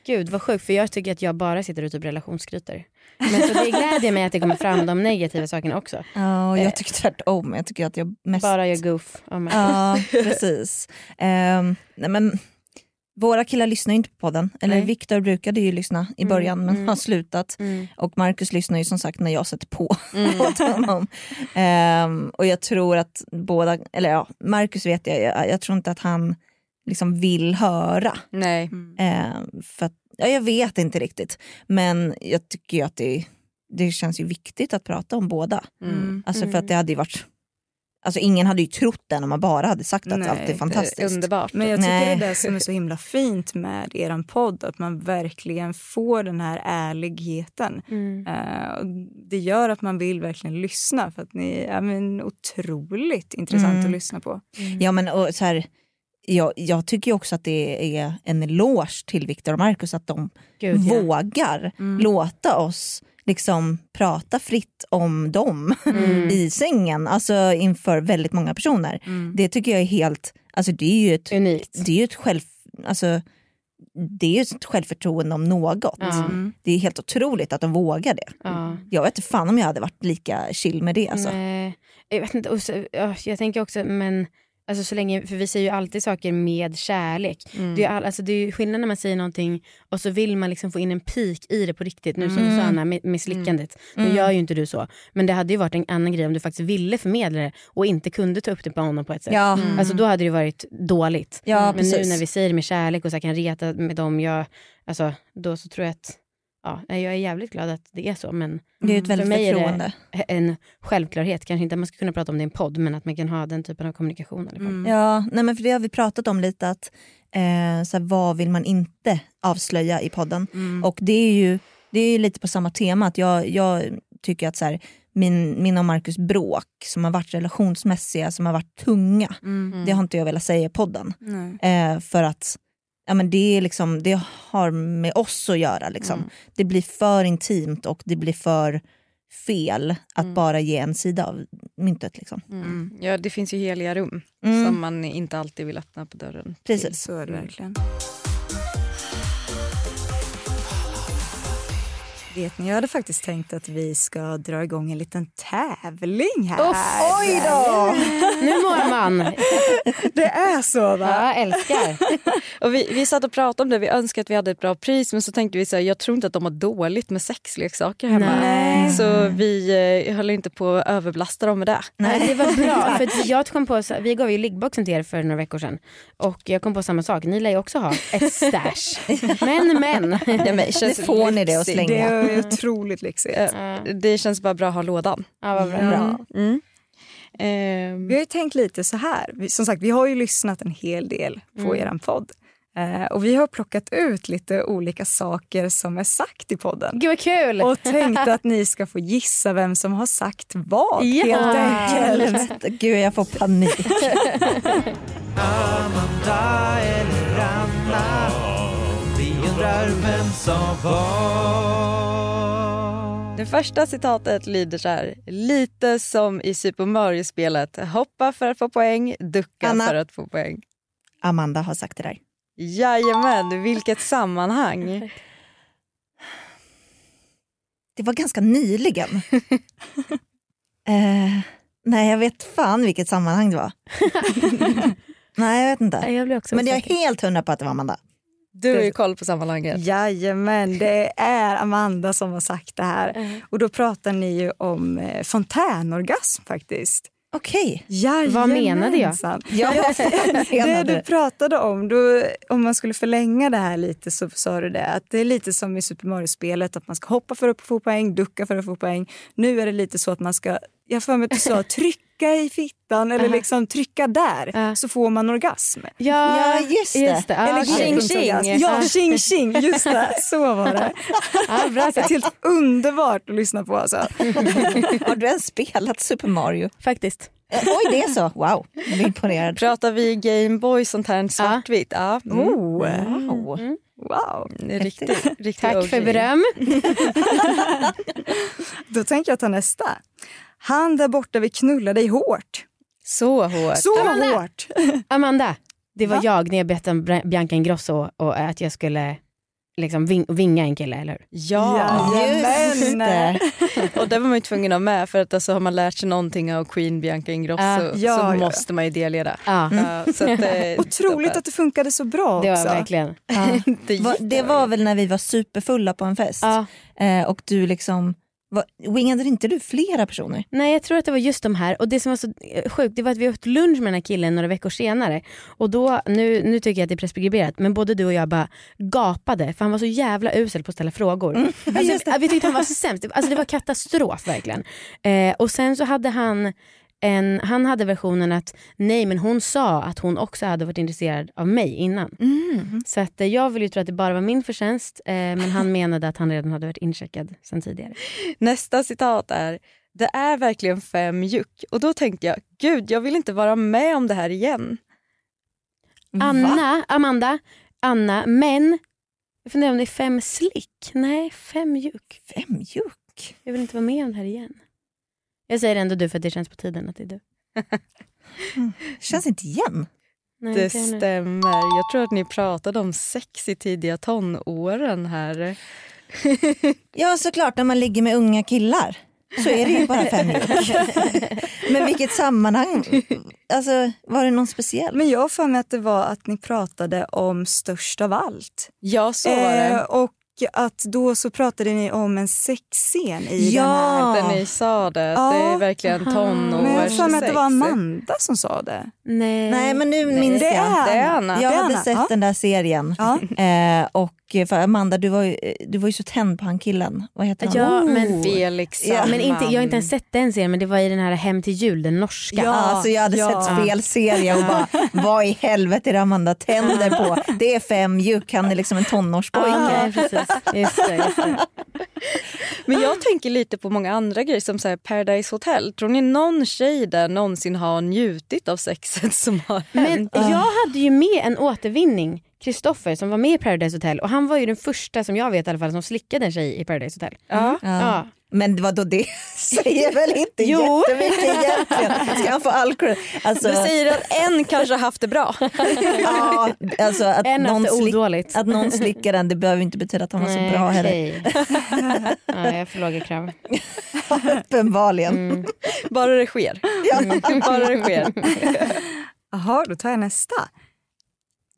Gud vad sjukt för jag tycker att jag bara sitter och typ relationsskryter. Men så det glädjer mig att det kommer fram de negativa sakerna också. Ja, och jag tycker tvärtom. Jag tycker att jag mest... Bara jag goof. Oh my God. Ja, precis. Ehm, nej, men, våra killar lyssnar ju inte på podden. Eller. Viktor brukade ju lyssna i början men har slutat. Mm. Och Marcus lyssnar ju som sagt när jag sätter på åt honom. Ehm, och jag tror att båda, eller ja, Marcus vet jag, jag, jag tror inte att han liksom vill höra. Nej. Ehm, för att, ja, jag vet inte riktigt. Men jag tycker ju att det, det känns ju viktigt att prata om båda. Mm. Alltså för att det hade ju varit Alltså ingen hade ju trott den om man bara hade sagt att Nej, allt är det är fantastiskt. Underbart. Men jag tycker Nej. det är det som är så himla fint med er podd, att man verkligen får den här ärligheten. Mm. Eh, och det gör att man vill verkligen lyssna för att ni är men, otroligt intressant Mm. att lyssna på. Ja men och så här, jag, jag tycker också att det är en eloge till Viktor och Marcus att de Gud, ja. vågar låta oss liksom prata fritt om dem Mm. i sängen, alltså inför väldigt många personer. Det tycker jag är helt, alltså det är ju ett, Unikt. det är ju ett själv, alltså det är ju ett självförtroende om något. Ja. Det är helt otroligt att de vågar det. Ja. Jag vet inte fan om jag hade varit lika chill med det. Alltså. Nej, jag vet inte. Jag tänker också, men alltså så länge, för vi säger ju alltid saker med kärlek. Det, är all, alltså, det är ju skillnad när man säger någonting och så vill man liksom få in en pik i det på riktigt. Nu som du sa Anna, med, med slickandet. Nu gör ju inte du så. Men det hade ju varit en annan grej om du faktiskt ville förmedla det och inte kunde ta upp det på honom på ett sätt. Ja. Alltså då hade det varit dåligt. Ja, men nu precis. när vi säger det med kärlek och så kan reta med dem, jag, alltså, då så tror jag att Ja, jag är jävligt glad att det är så men Det är ju ett för väldigt mig är förtroende. det en självklarhet. Kanske inte att man ska kunna prata om det i en podd men att man kan ha den typen av kommunikation. Fall. Ja, nej men för det har vi pratat om lite att eh, så här, vad vill man inte avslöja i podden? Och det är ju det är ju lite på samma tema att jag, jag tycker att så här, min, min och Marcus bråk som har varit relationsmässiga, som har varit tunga, det har inte jag velat säga i podden. Eh, för att ja, men det, är liksom, det har med oss att göra. Liksom. Det blir för intimt och det blir för fel att bara ge en sida av myntet. Liksom. Mm. Ja, det finns ju heliga rum Mm. som man inte alltid vill öppna på dörren. Precis. Så är det verkligen. Vet ni, jag hade faktiskt tänkt att vi ska dra igång en liten tävling här. Oj då! Nu mår man! Det är så va? Ja, älskar. Och vi, vi satt och pratade om det, vi önskade att vi hade ett bra pris men så tänkte vi så här, jag tror inte att de har dåligt med sexleksaker hemma. Nej. Så vi eh, höll inte på att överbelasta dem med det. Nej. Det var bra. För jag kom på, så- vi gav ju liggboxen till er för några veckor sedan. Och jag kom på samma sak. Ni lär ju också ha ett stash. Men men. Ja, men det känns Nu får ni det att slänga. Det är otroligt lyxigt. Eh, Det känns bara bra att ha lådan. Ja, vad bra. Ja. Mm. Ehm, Vi har ju tänkt lite så här. Som sagt, vi har ju lyssnat en hel del på Mm. eran podd. Eh, och vi har plockat ut lite olika saker som är sagt i podden. Gud vad kul! Och tänkte att ni ska få gissa vem som har sagt vad Ja. helt enkelt. Gud jag får panik. undrar vem som var Det första citatet lyder så här. Lite som i Super Mario-spelet. Hoppa för att få poäng, ducka Anna. för att få poäng. Amanda har sagt det där. Jajamän, vilket sammanhang. Det var ganska nyligen. eh, nej, jag vet fan vilket sammanhang det var. nej, jag vet inte. Jag blir också Men jag är helt hundra på att det var Amanda. Du har ju koll på sammanhanget. Jajamän, det är Amanda som har sagt det här. Och då pratar ni ju om eh, fontänorgasm faktiskt. Okej. Vad menade jag? Ja, Det du pratade om, då, om man skulle förlänga det här lite så sa du det att det är lite som i Super Mario-spelet att man ska hoppa för att få poäng, ducka för att få poäng. Nu är det lite så att man ska, jag för mig att du sa trycka i fittan eller liksom trycka där Ja. så får man orgasm. Ja, Ja, just det. Ja, Eller okej. tjing, G-punktsorgasm. tjing. Ja, tjing tjing, just det. Så var det. Ja, bra Det är helt underbart att lyssna på alltså. Har du ens spelat Super Mario? Faktiskt. Eh, Oj, det är så. Wow, jag imponerad. Pratar vi Gameboy sånt här svartvitt? Ja. Mm. Oh, Wow. wow. Riktigt, riktigt Tack OG. för beröm. Då tänker jag ta nästa. Han där borta vill knulla dig hårt. Så hårt. Så Amanda! hårt! Amanda, det var Va? jag när jag bett om Bianca Ingrosso och att jag skulle liksom ving, vinga en kille, eller hur? Ja, Just det. och det var man ju tvungen att ha med för att alltså, har man lärt sig någonting av Queen Bianca Ingrosso Ja. så Ja, ja. måste man ju delge Ja, Ja, så att, eh, Otroligt att det funkade så bra det också. var verkligen. det, Det var väl när vi var superfulla på en fest Ja. eh, och du liksom, wingade inte du flera personer? Nej jag tror att det var just de här och det som var så eh, sjukt det var att vi åt lunch med den här killen några veckor senare och då, nu, nu tycker jag att det är preskriberat men både du och jag bara gapade för han var så jävla usel på att ställa frågor. Alltså, vi tyckte han var sämst, alltså det var katastrof verkligen. Eh, och sen så hade han en, han hade versionen att nej men hon sa att hon också hade varit intresserad av mig innan. Så att, eh, jag vill ju tro att det bara var min förtjänst eh, men han menade att han redan hade varit incheckad sen tidigare. Nästa citat är Det är verkligen fem juck. Och då tänkte jag, gud jag vill inte vara med om det här igen. Anna, Amanda, Anna, men jag funderar om det är fem slick. Nej, fem juk. Fem juck. Jag vill inte vara med om det här igen. Jag säger ändå du för att det känns på tiden att det är du. Känns inte igen. Nej, Det stämmer. Jag tror att ni pratade om sex i tidiga tonåren här. Ja såklart, när man ligger med unga killar så är det ju bara fem juck. Men vilket sammanhang? Alltså, var det någon speciell? Men jag har för mig att det var att ni pratade om störst av allt. Ja, så var Eh, det. och att då så pratade ni om en sexscen i Ja. den här. När ni sa det, Ja. det är verkligen tonårssex. Men jag har att det var Amanda som sa det. Nej. Nej men nu minns det jag. är Det är Anna. Jag hade Anna, sett ja. den där serien Ja. eh, och för Amanda du var, ju, du var ju så tänd på han killen. Vad heter han? Ja, men, Felix Ja, men inte, jag har inte ens sett den serien men det var i den här Hem till jul, den norska. Ja, alltså jag hade ja. sett fel serie och bara vad i helvete är det Amanda tänder på? Det är fem juck, han är liksom en tonårspojke. Ja, nej, precis. Just det, just det. Men jag tänker lite på många andra grejer som så här Paradise Hotel. Tror ni någon tjej där någonsin har njutit av sexet som har Men hänt? jag hade ju med en återvinning, Kristoffer som var med i Paradise Hotel och han var ju den första som jag vet i alla fall som slickade en tjej i Paradise Hotel. Ja. Ja. Men vad då det säger väl inte Jo. jättemycket egentligen. Ska han få all cred? Alltså, Du säger att en kanske har haft det bra. ja, alltså att, En någon haft det odåligt. att någon slickar den det behöver inte betyda att han var så Nej, bra heller. ja, jag har för låga krav. Uppenbarligen. Mm. Bara det sker. Bara det sker. Jaha, då tar jag nästa.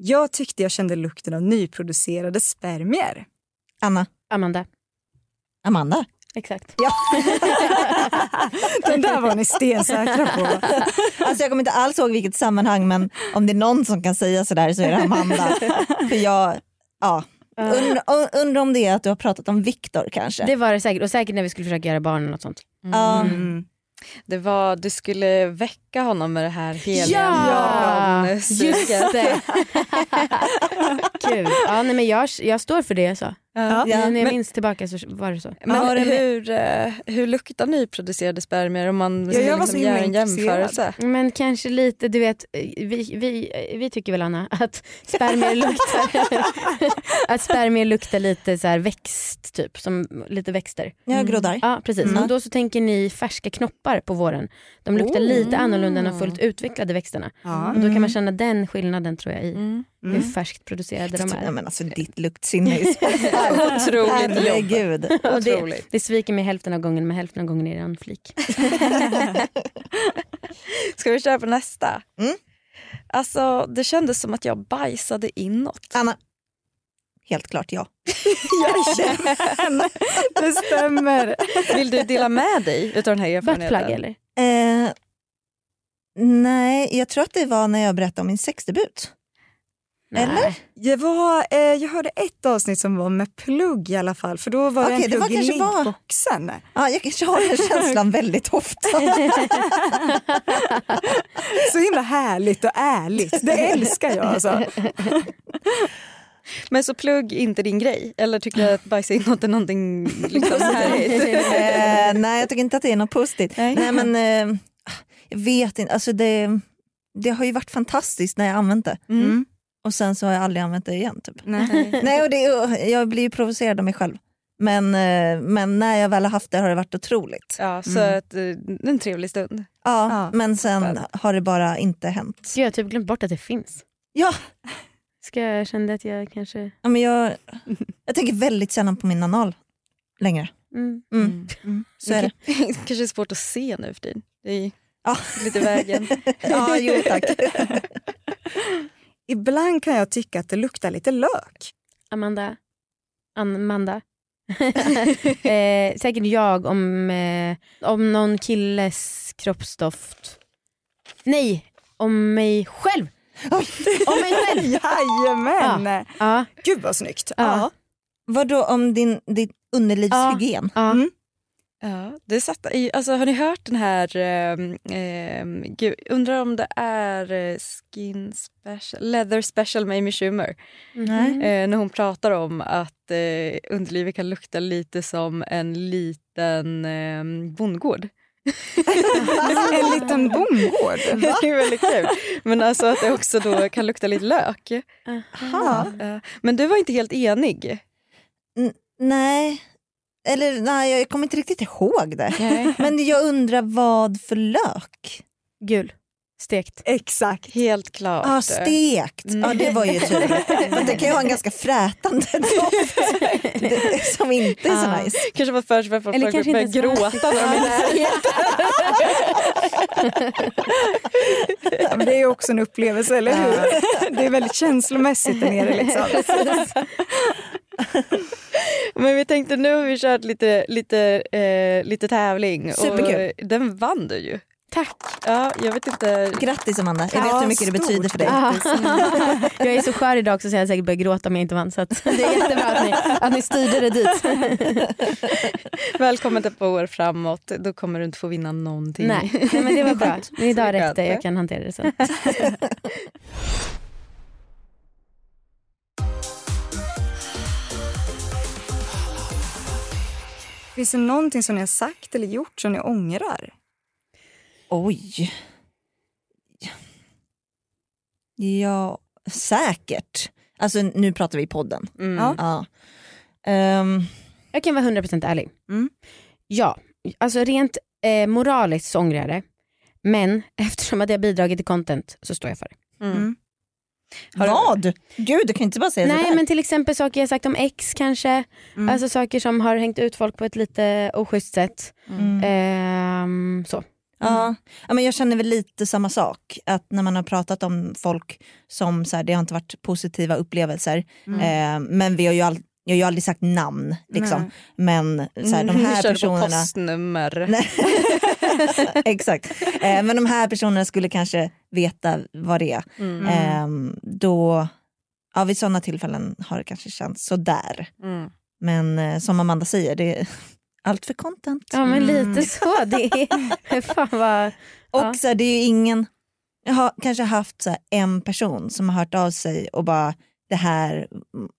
Jag tyckte jag kände lukten av nyproducerade spermier. Anna, Amanda. Amanda. Exakt. Den där var ni stensäkra på. Alltså jag kommer inte alls ihåg vilket sammanhang men om det är någon som kan säga sådär så är det Amanda. För jag, ja, Undrar undra om det är att du har pratat om Viktor kanske. Det var det säkert. Och säkert när vi skulle försöka göra barn eller något sånt. Ja. Mm. Det var, du skulle väcka honom med det här heliga Ja! Just det. Kul. Ja, nej, men jag, jag står för det jag sa. Ja. Ja, när jag minns tillbaka så var det så. Men Ja, det- hur, eh, hur luktar nyproducerade spermier om man Ja, jag var liksom göra himla en jämförelse? Men kanske lite, du vet, vi, vi, vi tycker väl Anna att spermier luktar, att spermier luktar lite så här växt typ, som lite växter. Jag groddar. Ja precis, Mm. och då så tänker ni färska knoppar på våren. De luktar Oh. lite annorlunda än de fullt utvecklade växterna. Ja. Och då kan man känna den skillnaden tror jag i Mm. hur Mm. färskt producerade de är. men alltså, ditt luktsinne är så Otroligt. Herregud. Och det, det sviker mig hälften av gången men hälften av gången är det en flik. Ska vi köra på nästa? Mm. Alltså det kändes som att jag bajsade inåt. Anna, helt klart ja. Jajamän, det stämmer. Vill du dela med dig utav den här erfarenheten? Buttplug eller? Eh, nej, jag tror att det var när jag berättade om min sexdebut. Eller? Nej. Jag, var, eh, jag hörde ett avsnitt som var med plugg i alla fall. För då var Okej, det det en var plugg i kanske var-. Ja, jag kanske har den känslan väldigt ofta. Så himla härligt och ärligt. Det älskar jag alltså. Men så plugg inte din grej? Eller tycker du att bajsa inåt är någonting liksom härligt? eh, nej, jag tycker inte att det är något positivt. Nej. Nej, men eh, jag vet inte. Alltså det, det har ju varit fantastiskt när jag använt det. Mm. Och sen så har jag aldrig använt det igen. Typ. Nej. Nej, och det, jag blir ju provocerad av mig själv. Men, eh, men när jag väl har haft det har det varit otroligt. Ja, så Mm. att, eh, en trevlig stund. Ja, Ja. men sen har det bara inte hänt. Gud, jag har typ glömt bort att det finns. Ja, Ska jag kände att jag kanske... ja, men jag, jag tänker väldigt sällan på min anal längre. Mm. Mm. Så är det. kanske är svårt att se nu för tiden. Det är Ja. lite vägen. Ja, jo tack. Ibland kan jag tycka att det luktar lite lök. Amanda. Amanda. eh, säkert jag om, eh, om någon killes kroppsdoft. Nej, om mig själv. Om mig själv. Jajamän! Ja, Gud vad snyggt. Ja. Vadå om din, din underlivshygien? ja. Mm. Ja, det satt i, alltså, har ni hört den här, um, um, gud, undrar om det är eh, Skin Special, Leather Special med Amy Schumer. Nej. Eh, när hon pratar om att eh, underlivet kan lukta lite som en liten eh, bondgård. En liten bondgård. det är väldigt kul. Men alltså att det också då kan lukta lite lök. Aha. Men du var inte helt enig. Nej. Eller nej, jag kommer inte riktigt ihåg det. Nej. Men jag undrar vad för lök? Gul. Stekt. Exakt. Helt klart. Ja, ah, stekt. Mm. Ja, det var ju tur. För det kan ju ha en ganska frätande doft som inte är så nice. Kanske var först för att folk började inte gråta när de. Ja, men det är ju också en upplevelse, eller hur? Det är väldigt känslomässigt där nere. Liksom. Men vi tänkte nu har vi kört lite, lite, eh, lite tävling Superkul. och den vann du ju. Tack. Ja, jag vet inte. Grattis Amanda, jag vet Ja, hur mycket det stort betyder för dig. jag är så skör idag också så jag säkert börjar gråta om jag inte vann. Så att det är jättebra att ni, att ni styrde det dit. Välkommen ett par år framåt. Då kommer du inte få vinna någonting. Nej, nej men det var bra. Skönt. Men idag räckte jag kan hantera det sen. Finns det någonting som ni har sagt eller gjort som ni ångrar? Oj. Ja, säkert. Alltså nu pratar vi i podden. Mm. Ja. Ehm, Jag kan vara 100% ärlig. Mm. Ja, alltså rent eh, moraliskt så ångrar jag det. Men eftersom att jag har bidragit till content så står jag för det. Mm. Du- vad? Gud, du kan inte bara säga Nej sådär. men till exempel saker jag sagt om ex kanske. Mm. Alltså saker som har hängt ut folk på ett lite oschysst sätt. Mm. Ehm, så. Ja. ja, men jag känner väl lite samma sak. Att när man har pratat om folk som så här, det har inte varit positiva upplevelser. Mm. Eh, men vi har ju, all, jag har ju aldrig sagt namn. Liksom. Nej. Men så här, de Vi här personerna... på postnummer. Exakt. Eh, men de här personerna skulle kanske veta vad det är. Mm. Eh, då, ja, vid sådana tillfällen har det kanske känts sådär. Mm. Men eh, som Amanda säger, det allt för content. Ja men lite så. Det är, fan vad... Och Ja. så här, det är ju ingen, jag har kanske haft så här, en person som har hört av sig och bara det här, mm,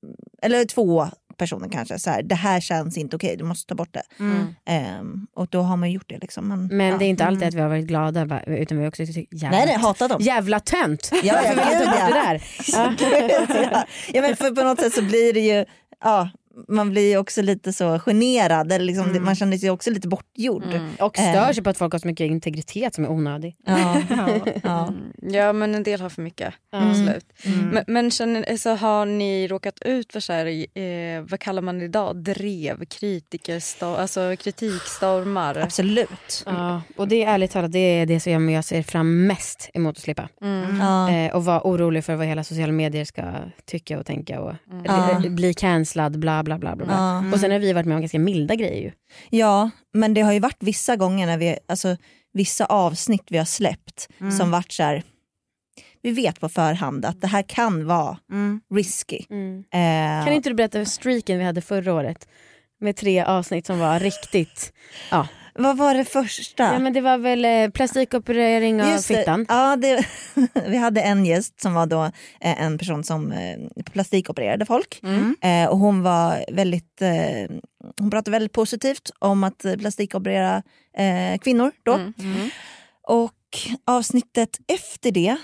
eller två personer kanske, så här, det här känns inte okej, du måste ta bort det. Mm. Ehm, och då har man gjort det. Liksom. Men, Men ja. det är inte alltid att vi har varit glada utan vi har också tyckt jävla, Nej, nej, hatat dem. jävla tönt. Ja, bort det där? ja. ja, men för på något sätt så blir det ju, ja, man blir också lite så generad, eller liksom, Mm. man känner sig också lite bortgjord. Och stör sig på att folk har så mycket integritet som är onödig. Ja, ja. Mm. Ja men en del har för mycket. Mm. Absolut. Mm. Men, men känner, så har ni råkat ut för så här, eh, vad kallar man det idag, drev, kritikerstorm, alltså kritikstormar? Absolut. Ja, och det är ärligt talat det är det som jag ser fram mest emot att slippa. Mm. Eh, och vara orolig för vad hela sociala medier ska tycka och tänka och bli cancellad bla bla bla. bla, bla. Ja. Och sen har vi varit med om ganska milda grejer ju. Ja, men det har ju varit vissa gånger när vi, alltså vissa avsnitt vi har släppt Mm. som varit så här, vi vet på förhand att det här kan vara Mm. risky. Eh, Kan inte du berätta streaken vi hade förra året? Med tre avsnitt som var riktigt... Ja. Vad var det första? ja men det var väl eh, plastikoperering av Just det. fittan. Ja, det, vi hade en gäst som var då eh, en person som eh, plastikopererade folk. Mm. Eh, och hon var väldigt, eh, hon pratade väldigt positivt om att plastikoperera eh, kvinnor då. Mm. Och avsnittet efter det,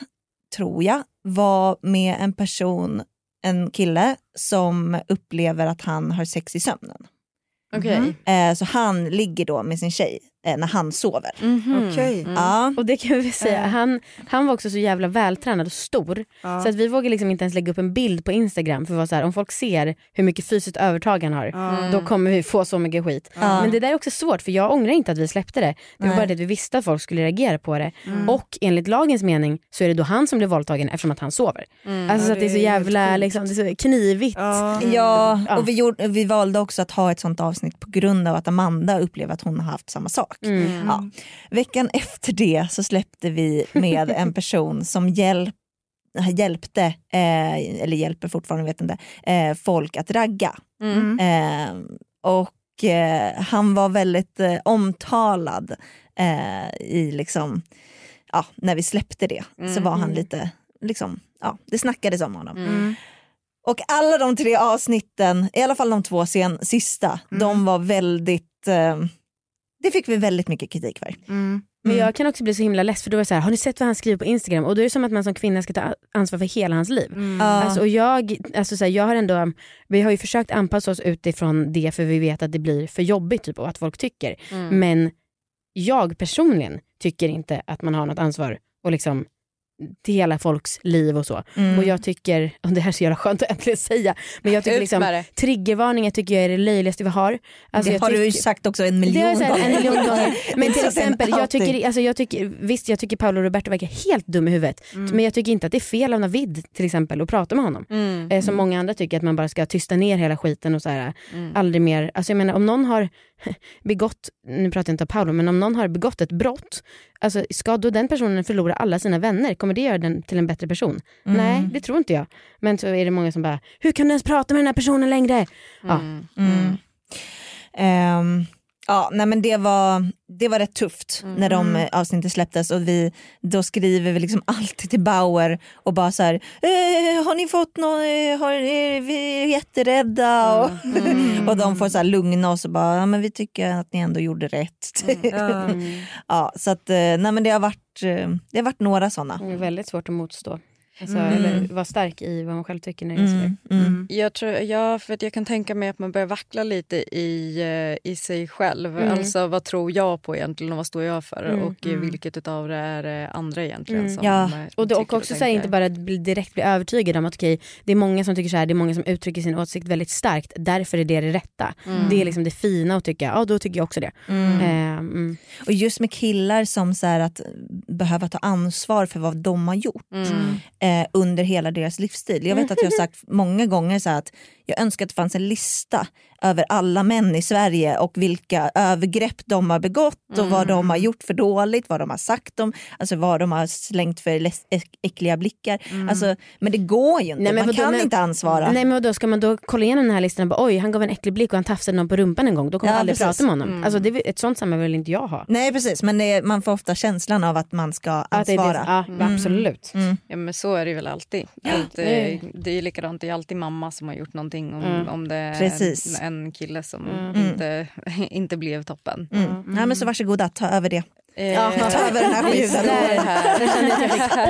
tror jag, var med en person, en kille som upplever att han har sex i sömnen. Okej. Mm-hmm. Eh, så han ligger då med sin tjej när han sover. Mhm. Okej. Ja. Och det kan vi säga, han, han var också så jävla vältränad och stor Ja. så att vi vågar liksom inte ens lägga upp en bild på Instagram för att så här, om folk ser hur mycket fysiskt övertag han har Ja. då kommer vi få så mycket skit. Ja. Men det där är också svårt för jag ångrar inte att vi släppte det. Det var Nej. bara det att vi visste att folk skulle reagera på det. Mm. Och enligt lagens mening så är det då han som blir våldtagen eftersom att han sover. Mm. Alltså så att det är så jävla liksom, det är så knivigt. Ja. Och vi, gjorde, vi valde också att ha ett sånt avsnitt på grund av att Amanda upplever att hon har haft samma sak. Mm. Ja. Veckan efter det så släppte vi med en person som hjälp, hjälpte, eh, eller hjälper fortfarande, vet inte, eh, folk att ragga. Mm. Eh, och eh, han var väldigt eh, omtalad eh, i liksom, ja, när vi släppte det. Så var han lite, liksom, ja, det snackades om honom. Mm. Och alla de tre avsnitten, i alla fall de två sen, sista, de var väldigt, eh, det fick vi väldigt mycket kritik för. Mm. Men jag kan också bli så himla less för då är det så här, har ni sett vad han skriver på Instagram? Och då är det som att man som kvinna ska ta ansvar för hela hans liv. Mm. Alltså, och jag, alltså, så här, jag har ändå, vi har ju försökt anpassa oss utifrån det för vi vet att det blir för jobbigt typ, och att folk tycker. Mm. Men jag personligen tycker inte att man har något ansvar och liksom till hela folks liv och så. Mm. Och jag tycker, och det här är så jävla skönt att äntligen säga, men jag tycker liksom triggervarningar tycker jag är det löjligaste vi har. Alltså, det har du ju sagt också en miljon sagt en miljon gånger. Men till exempel, jag tycker, alltså jag tycker, visst jag tycker Paolo Roberto verkar helt dum i huvudet. Men jag tycker inte att det är fel av Navid till exempel att prata med honom. Mm. Eh, som många andra tycker att man bara ska tysta ner hela skiten och så här, Mm. aldrig mer. Alltså jag menar om någon har begått, nu pratar jag inte om Paolo, men om någon har begått ett brott, alltså ska då den personen förlora alla sina vänner? Kommer det göra den till en bättre person? Nej, det tror inte jag. Men så är det många som bara, hur kan du ens prata med den här personen längre? Ja. Mm. Ehm, ja, nej men det var, det var rätt tufft när de eh, avsnitten släpptes och vi, då skriver vi liksom alltid till Bauer och bara så här, eh, har ni fått någon, eh, har, eh, vi är jätterädda och, och de får så här lugna oss och bara, ja, men vi tycker att ni ändå gjorde rätt. Ja. ja, så att, eh, nej men det har varit, det har varit några sådana. Det är väldigt svårt att motstå. Alltså, Mm. Eller vara stark i vad man själv tycker när det är sådär. Mm, mm. Jag, tror, ja, för att jag kan tänka mig att man börjar vackla lite i, eh, i sig själv. Mm. Alltså vad tror jag på egentligen och vad står jag för? Mm. Och eh, vilket utav det är eh, andra egentligen Mm. som Ja. eh, Och, det, och också så här, inte bara att bli, direkt bli övertygad om att okej, det är många som tycker så här, det är många som uttrycker sin åsikt väldigt starkt, därför är det det rätta. Det är liksom det fina att tycka, ja då tycker jag också det. Mm. Eh, mm. Och just med killar som så här att behöva ta ansvar för vad de har gjort. Mm. Eh, under hela deras livstid. Jag vet att jag har sagt många gånger så att jag önskar att det fanns en lista över alla män i Sverige och vilka övergrepp de har begått och vad de har gjort för dåligt, vad de har sagt om, alltså vad de har slängt för äckliga blickar. Alltså, men det går ju inte, Nej, men man kan men- inte ansvara. Nej men då ska man då kolla igenom den här listan och bara oj han gav en äcklig blick och han tafsade någon på rumpan en gång. Då kommer Ja, aldrig precis. prata med honom. Alltså, det, är- ett sånt samhälle vill inte jag ha. Nej precis men det, är- man får ofta känslan av att man ska Att det är ansvara. det, ja, Absolut. Ja men så är det väl alltid. Att, det eh, det är ju likadant, det är alltid mamma som har gjort någonting om, Mm. om det är Precis. En kille som Mm. inte, inte blev toppen. Mm. Nej, men så varsågoda, ta över det. Eh, Ta över den här skiten.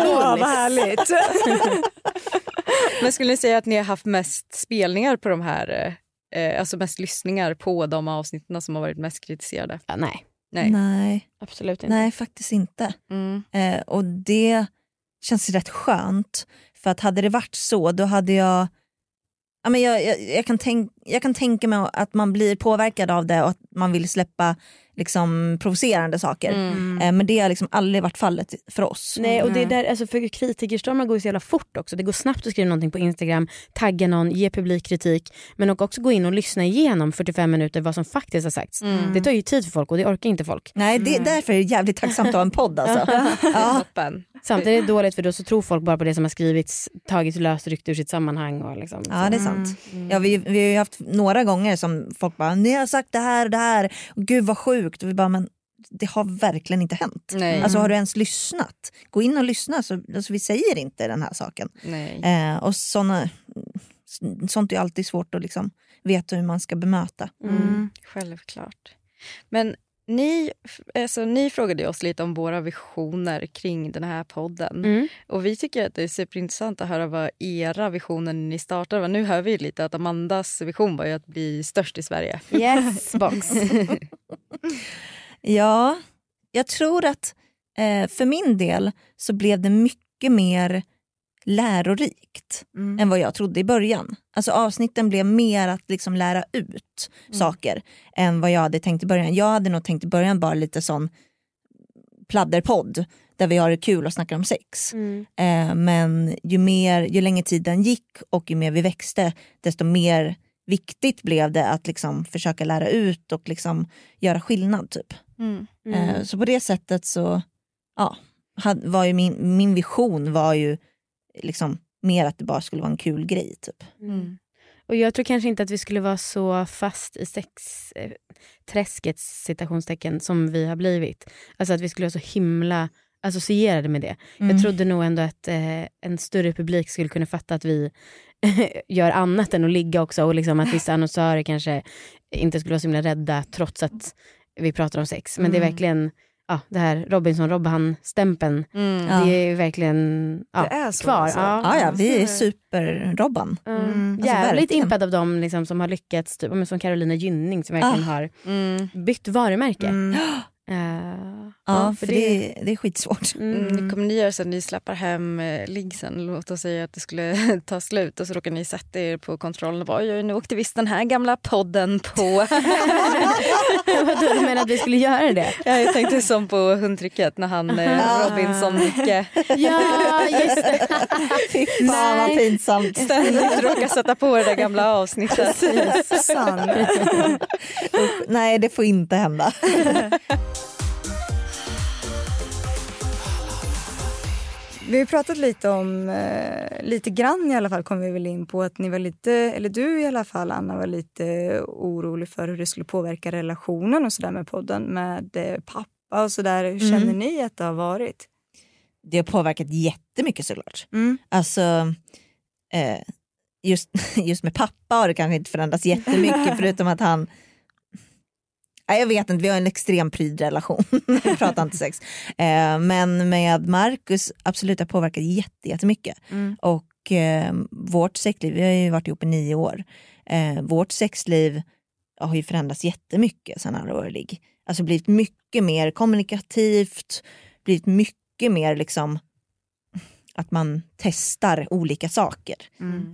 Åh, vad härligt. Men skulle ni säga att ni har haft mest spelningar på de här, eh, alltså mest lyssningar på de avsnitten som har varit mest kritiserade? Ja, nej, Nej. Nej, absolut inte. nej faktiskt inte. Mm. Eh, och det känns rätt skönt. För att hade det varit så då hade jag Ja, men jag, jag, jag, kan tänk, jag kan tänka mig att man blir påverkad av det och att man vill släppa liksom, provocerande saker. Mm. Eh, men det har liksom aldrig varit fallet för oss. Nej och det är där, alltså för kritikerstormar går ju så jävla fort också. Det går snabbt att skriva någonting på Instagram, tagga någon, ge publikkritik men och också gå in och lyssna igenom 45 minuter vad som faktiskt har sagts. Det tar ju tid för folk och det orkar inte folk. Nej, det, därför är det jävligt tacksamt att ha en podd. Alltså. ja. Samtidigt är det dåligt för då så tror folk bara på det som har skrivits, tagits lösryckt ur sitt sammanhang. Och liksom, Ja det är sant. Ja, vi, vi har ju haft några gånger som folk bara ni har sagt det här och det här, gud vad sjukt. Och vi bara men det har verkligen inte hänt. Nej. Alltså har du ens lyssnat? Gå in och lyssna, så, alltså, vi säger inte den här saken. Nej. Eh, och såna, sånt är ju alltid svårt att liksom veta hur man ska bemöta. Mm. Självklart. Men ni, alltså, ni frågade oss lite om våra visioner kring den här podden. Mm. Och Vi tycker att det är superintressant att höra vad era visioner när ni startade var. Nu hör vi lite att Amandas vision var ju att bli störst i Sverige. Yes box. Ja, jag tror att eh, för min del så blev det mycket mer lärorikt Mm. än vad jag trodde i början. Alltså avsnitten blev mer att liksom lära ut saker än vad jag hade tänkt i början. Jag hade nog tänkt i början bara lite sån pladderpodd där vi har det kul och snackar om sex. Mm. Eh, men ju, mer, ju längre tiden gick och ju mer vi växte desto mer viktigt blev det att liksom försöka lära ut och liksom göra skillnad. typ. Mm. Eh, så på det sättet så ja, var ju min, min vision var ju liksom mer att det bara skulle vara en kul grej. Typ. Mm. Och jag tror kanske inte att vi skulle vara så fast i sexträskets citationstecken som vi har blivit. Alltså att vi skulle vara så himla associerade med det. Mm. Jag trodde nog ändå att eh, en större publik skulle kunna fatta att vi gör annat än att ligga också och liksom att vissa annonsörer kanske inte skulle vara så himla rädda trots att vi pratar om sex. Men det är Mm. verkligen ja, det här Robinson-Robban-stämpeln. Mm. Det är verkligen ja, Det är så, kvar. alltså. Ja. Ja, ja, vi är super-Robban. Mm. Alltså, Jävligt impad av dem liksom, som har lyckats, typ, som Carolina Gynning som verkligen Ah. har Mm. bytt varumärke. Eh, Ja, för det, det är skitsvårt. Mm. mm. Kommer ni göra så att ni släpper hem eh, liggsen? Låt oss säga att det skulle ta slut och så råkar ni sätta er på kontrollen och bara oj, oj, nu åkte visst den här gamla podden på. Vadå, du menar att vi skulle göra det? ja, jag tänkte som på hundtrycket när han eh, Robinson-Nicke Ja, just det. Fy fan vad pinsamt. ständigt råkar sätta på det där gamla avsnittet. Nej, det får inte hända. Vi har pratat lite om, eh, lite grann i alla fall kom vi väl in på att ni var lite, eller du i alla fall Anna var lite orolig för hur det skulle påverka relationen och sådär med podden med eh, pappa och sådär. Hur Mm. känner ni att det har varit? Det har påverkat jättemycket såklart. Mm. Alltså, eh, just, just med pappa har det kanske inte förändrats jättemycket förutom att han Nej, jag vet inte, vi har en extrem pryd relation. vi pratar inte sex. Eh, men med Marcus, absolut det har påverkat jätte- jättemycket. Mm. Och eh, vårt sexliv, vi har ju varit ihop i nio år. Eh, vårt sexliv har ju förändrats jättemycket sen han var ligg. Alltså blivit mycket mer kommunikativt, blivit mycket mer liksom att man testar olika saker Mm.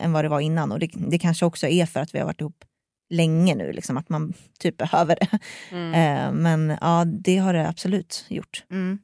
än vad det var innan. Och det, det kanske också är för att vi har varit ihop länge nu, liksom, att man typ behöver det. Mm. Eh, men ja, det har det absolut gjort. Mm.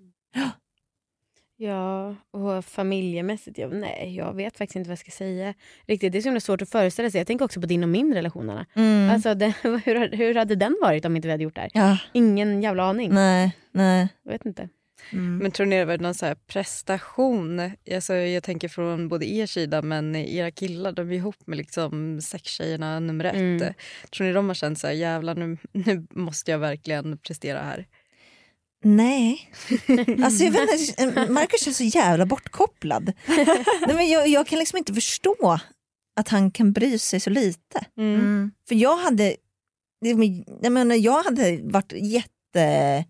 Ja, och familjemässigt, jag, nej, jag vet faktiskt inte vad jag ska säga. Riktigt, det är så himla svårt att föreställa sig. Jag tänker också på din och min relation, Anna. Mm. Alltså, hur, hur hade den varit om inte vi hade gjort det här? ja, Ingen jävla aning. nej, nej. Jag vet inte. Men tror ni det var någon så här prestation? Alltså, jag tänker från både er sida men era killar de är ihop med liksom sextjejerna nummer ett. Mm. Tror ni de har känt så här jävlar nu, nu måste jag verkligen prestera här? Nej. Alltså jag vet inte, Marcus känns så jävla bortkopplad. Nej, men jag, jag kan liksom inte förstå att han kan bry sig så lite. Mm. För jag hade, jag, menar, jag hade varit jätte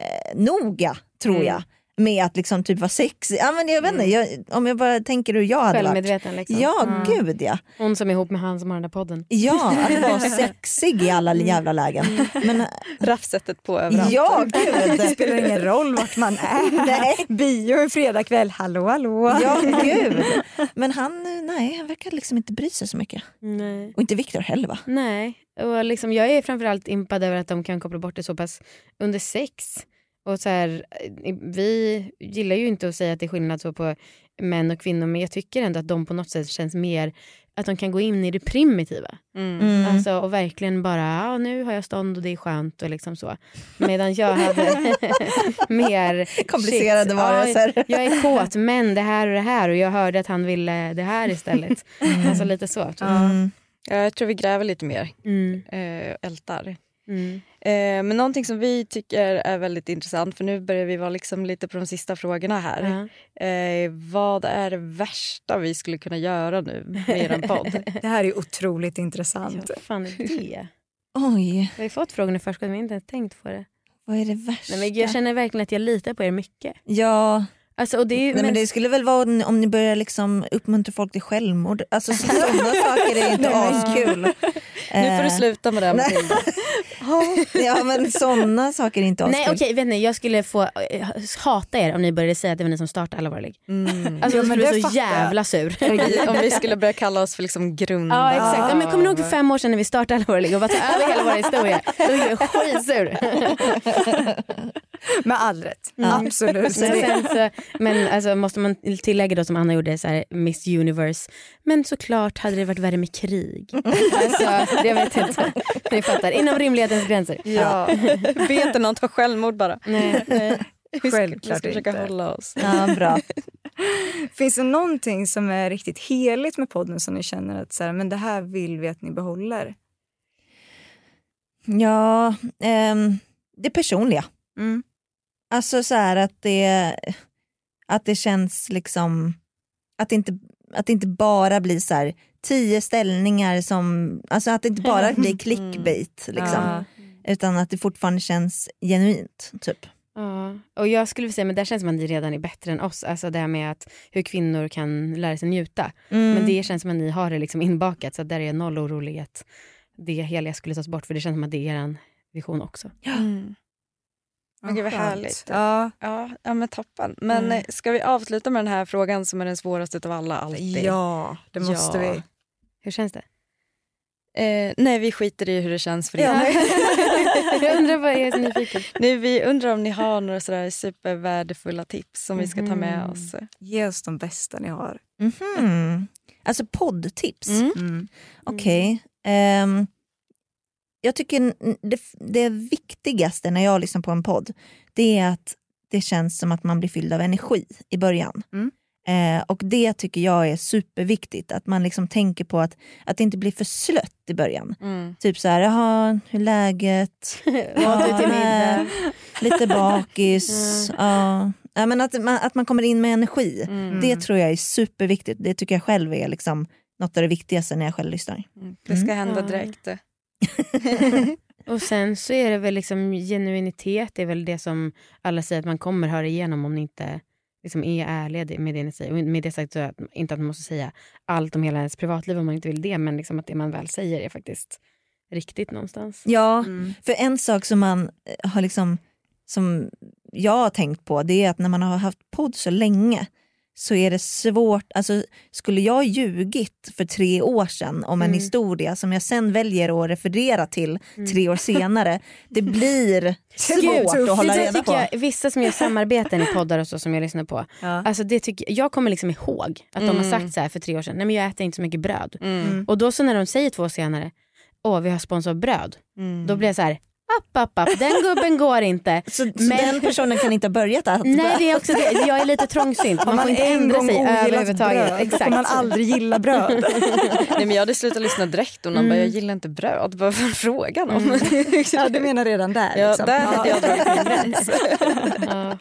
eh, noga tror Mm. jag med att liksom typ vara sexig. Ja, men jag vet inte, jag, om jag bara tänker hur jag hade varit. Liksom. Ja, gud ja. Hon som är ihop med han som har den där podden. Ja, att vara sexig i alla jävla lägen. Men, Raffsättet på överallt. ja, gud. Det spelar ingen roll vart man är. Nej. Bio en fredagkväll, hallå hallå. Ja, gud. Men han, nej, han verkar liksom inte bry sig så mycket. Nej. Och inte Viktor heller va? Nej, och liksom, jag är framförallt impad över att de kan koppla bort det så pass under sex. Och så här, eh, vi gillar ju inte att säga att det är skillnad så på män och kvinnor men jag tycker ändå att de på något sätt känns mer att de kan gå in i det primitiva. Mm. Mm. Alltså, och verkligen bara, ja, nu har jag stånd och det är skönt och liksom så. Medan jag hade mer Komplicerade shit, varelser. Ja, jag är kåt men det här och det här och jag hörde att han ville det här istället. Alltså lite så. Typ. Mm. Ja, jag tror vi gräver lite mer, Mm, eh, ältar. mm. Eh, men någonting som vi tycker är väldigt intressant, för nu börjar vi vara liksom lite på de sista frågorna här. Ja. Eh, vad är det värsta vi skulle kunna göra nu med er podd? Det här är otroligt intressant. Ja, vad fan är det? Oj, Vi har fått frågan i förskott men vi har inte ens tänkt på det. vad är det värsta? Nej, men jag känner verkligen att jag litar på er mycket. Ja, Alltså, och det är ju, nej, men men- det skulle väl vara om- ni börjar liksom uppmuntra folk till självmord. Alltså sådana saker är inte askul. Nu får du Eh, sluta med det. Ja men sådana saker är inte askul. Nej okej, vet ni, jag skulle få eh, hata er om ni började säga att det var ni som startade Alla våra ligg. Mm. Alltså Ja, jag men skulle det bli så fattar jävla sur. Om vi- skulle börja kalla oss för liksom grund. Ja exakt, ja, men kommer ni ihåg för fem år sedan när vi startade Alla våra ligg och bara tog över hela vår historia? Då blev jag skitsur. Med all rätt. Mm. Absolut. Men, sen så, men alltså, måste man tillägga då som Anna gjorde, så här, Miss Universe. Men såklart hade det varit värre med krig. Alltså, jag vet inte. Ni fattar, inom rimlighetens gränser. Ja. Be inte någon ta självmord bara. Nej. Vi ska, vi ska försöka inte. hålla oss. Ja, bra. Finns det någonting som är riktigt heligt med podden som ni känner att så här, men det här vill vi att ni behåller? Ja, ehm, det personliga. Mm. Alltså så här att det, att det känns liksom, att det inte, att det inte bara blir så här tio ställningar som, alltså att det inte bara blir clickbait liksom. Ja. Utan att det fortfarande känns genuint typ. Ja, och jag skulle vilja säga, men där känns att ni redan är bättre än oss. Alltså det här med att hur kvinnor kan lära sig njuta. Mm. Men det känns som att ni har det liksom inbakat så att där är jag noll orolig att det heliga skulle tas bort för det känns som att det är er vision också. Mm. Men gud vad härligt. Ja. Ja, ja men toppen. Men Mm. eh, ska vi avsluta med den här frågan som är den svåraste av alla alltid? ja, det måste Ja. vi. Hur känns det? Eh, nej, vi skiter i hur det känns för er. Ja. jag undrar vad jag är så nyfiken. Nu, vi undrar om ni har några sådär supervärdefulla tips som vi ska ta med Mhm. oss. Ge oss de bästa ni har. Mhm. Alltså poddtips. Mm. Mm. Okej. Ehm, jag tycker det, det viktigaste när jag lyssnar på en podd det är att det känns som att man blir fylld av energi i början. Mm. Eh, och det tycker jag är superviktigt. Att man liksom tänker på att, att det inte blir för slött i början. Mm. Typ så här, jaha, hur är läget? Middag? Lite bakis. Ja. Ja, men att, man, att man kommer in med energi. Mm. Det tror jag är superviktigt. Det tycker jag själv är liksom något av det viktigaste när jag själv lyssnar. Mm. Det ska hända Ja. direkt. Och sen så är det väl liksom genuinitet, det är väl det som alla säger att man kommer höra igenom om ni inte liksom är ärliga med det ni säger. Och med det sagt så att, inte att man måste säga allt om hela ens privatliv om man inte vill det, men liksom att det man väl säger är faktiskt riktigt någonstans. Ja, Mm. för en sak som man eh, har liksom som jag har tänkt på det är att när man har haft podd så länge så är det svårt, alltså skulle jag ljugit för tre år sedan om en Mm. historia som jag sen väljer att referera till tre år senare, det blir svårt att hålla reda på. jag, vissa som gör samarbeten i poddar och så som jag lyssnar på. Ja. Alltså det tycker, jag kommer liksom ihåg att de har sagt så här för tre år sedan, nej men jag äter inte så mycket bröd. Mm. Och då så när de säger två år senare, åh vi har sponsor av bröd. Mm. Då blir jag så här, app, app, app, den gubben går inte. Så, så Men- den personen kan inte ha börjat äta Nej det är också det, jag är lite trångsynt. Man, Har får inte en ändra gång sig överhuvudtaget. bröd, då Exakt. får man aldrig gilla bröd. Nej, men jag hade slutat lyssna direkt och någon bara, jag gillar inte bröd. Vad var frågan om? ja, du menar redan där? Ja, liksom. där hade jag dragit min gräns. Ja,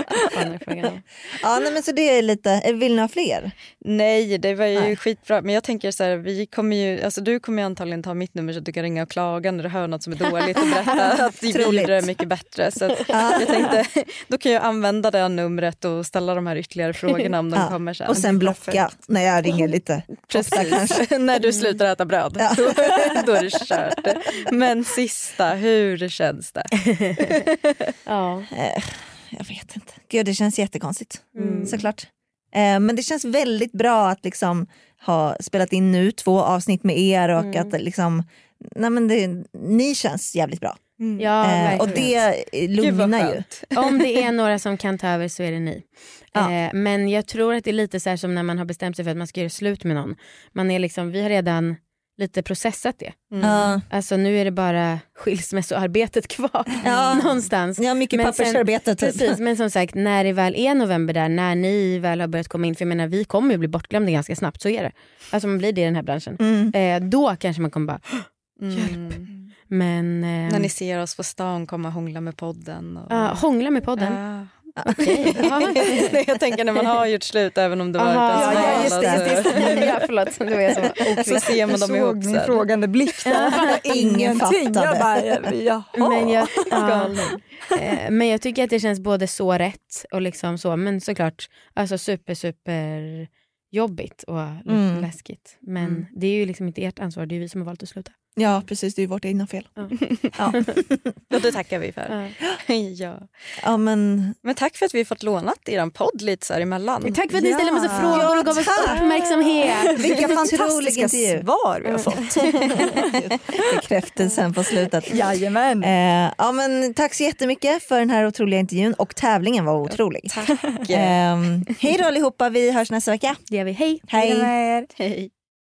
är? Ja, nej, men så det är lite, vill ni ha fler? Nej, det var ju Nej. skitbra. Men jag tänker så här, vi kommer ju, alltså du kommer ju antagligen ta mitt nummer så att du kan ringa och klaga när du hör något som är dåligt och berätta att är mycket bättre. Så att jag tänkte, då kan jag använda det här numret och ställa de här ytterligare frågorna om de Ja, kommer sen. Och sen blocka när jag ringer lite. Precis, när du slutar äta bröd. Ja. Då, då är det kört. Men sista, hur känns det? Ja. Eh, jag vet inte. Gud, det känns jättekonstigt. Mm. Såklart. Eh, men det känns väldigt bra att liksom ha spelat in nu två avsnitt med er och Mm. att liksom, nej men det, ni känns jävligt bra. Ja, Eh, och det vad lugnar ju. Om det är några som kan ta över så är det ni. Ja. Eh, men jag tror att det är lite så här som när man har bestämt sig för att man ska göra slut med någon. Man är liksom, vi har redan lite processat det. Ja. Alltså nu är det bara skilsmässoarbetet kvar Ja. någonstans. Ja, mycket Men sen- pappersarbete typ. Precis, men som sagt när det väl är november där, när ni väl har börjat komma in, för jag menar vi kommer ju bli bortglömda ganska snabbt, så är det. Alltså man blir det i den här branschen. Mm. Eh, då kanske man kommer bara, Mm. Men... Eh, När ni ser oss på stan komma och hångla med podden. Och... ja, hångla med podden. Ja. Ja. Nej, jag tänker när man har gjort slut även om det var Aha, en ja, ja, just det, just alltså, ja, förlåt, det var jag som var så ser man dem ihop min frågande blick där. Ingen fattade. Jag bara, jaha. Men jag, ja, eh, men jag tycker att det känns både så rätt och liksom så, men såklart alltså super super jobbigt och Mm. läskigt. Men det är ju liksom inte ert ansvar, det är vi som har valt att sluta. Ja precis, det är ju vårt egna fel. Ja. Ja. Och det tackar vi för. ja. ja men Men tack för att vi fått lånat er podd lite så här emellan. Tack för att ni ställde massa Ja. frågor och gav oss uppmärksamhet. Vilka fantastiska svar vi har fått. bekräftelsen på slutet. Jajamän. Eh, ja, men tack så jättemycket för den här otroliga intervjun och tävlingen var otrolig. Tack. Eh, hej då allihopa, vi hörs nästa vecka. Det gör vi, hej! Hej! Hej.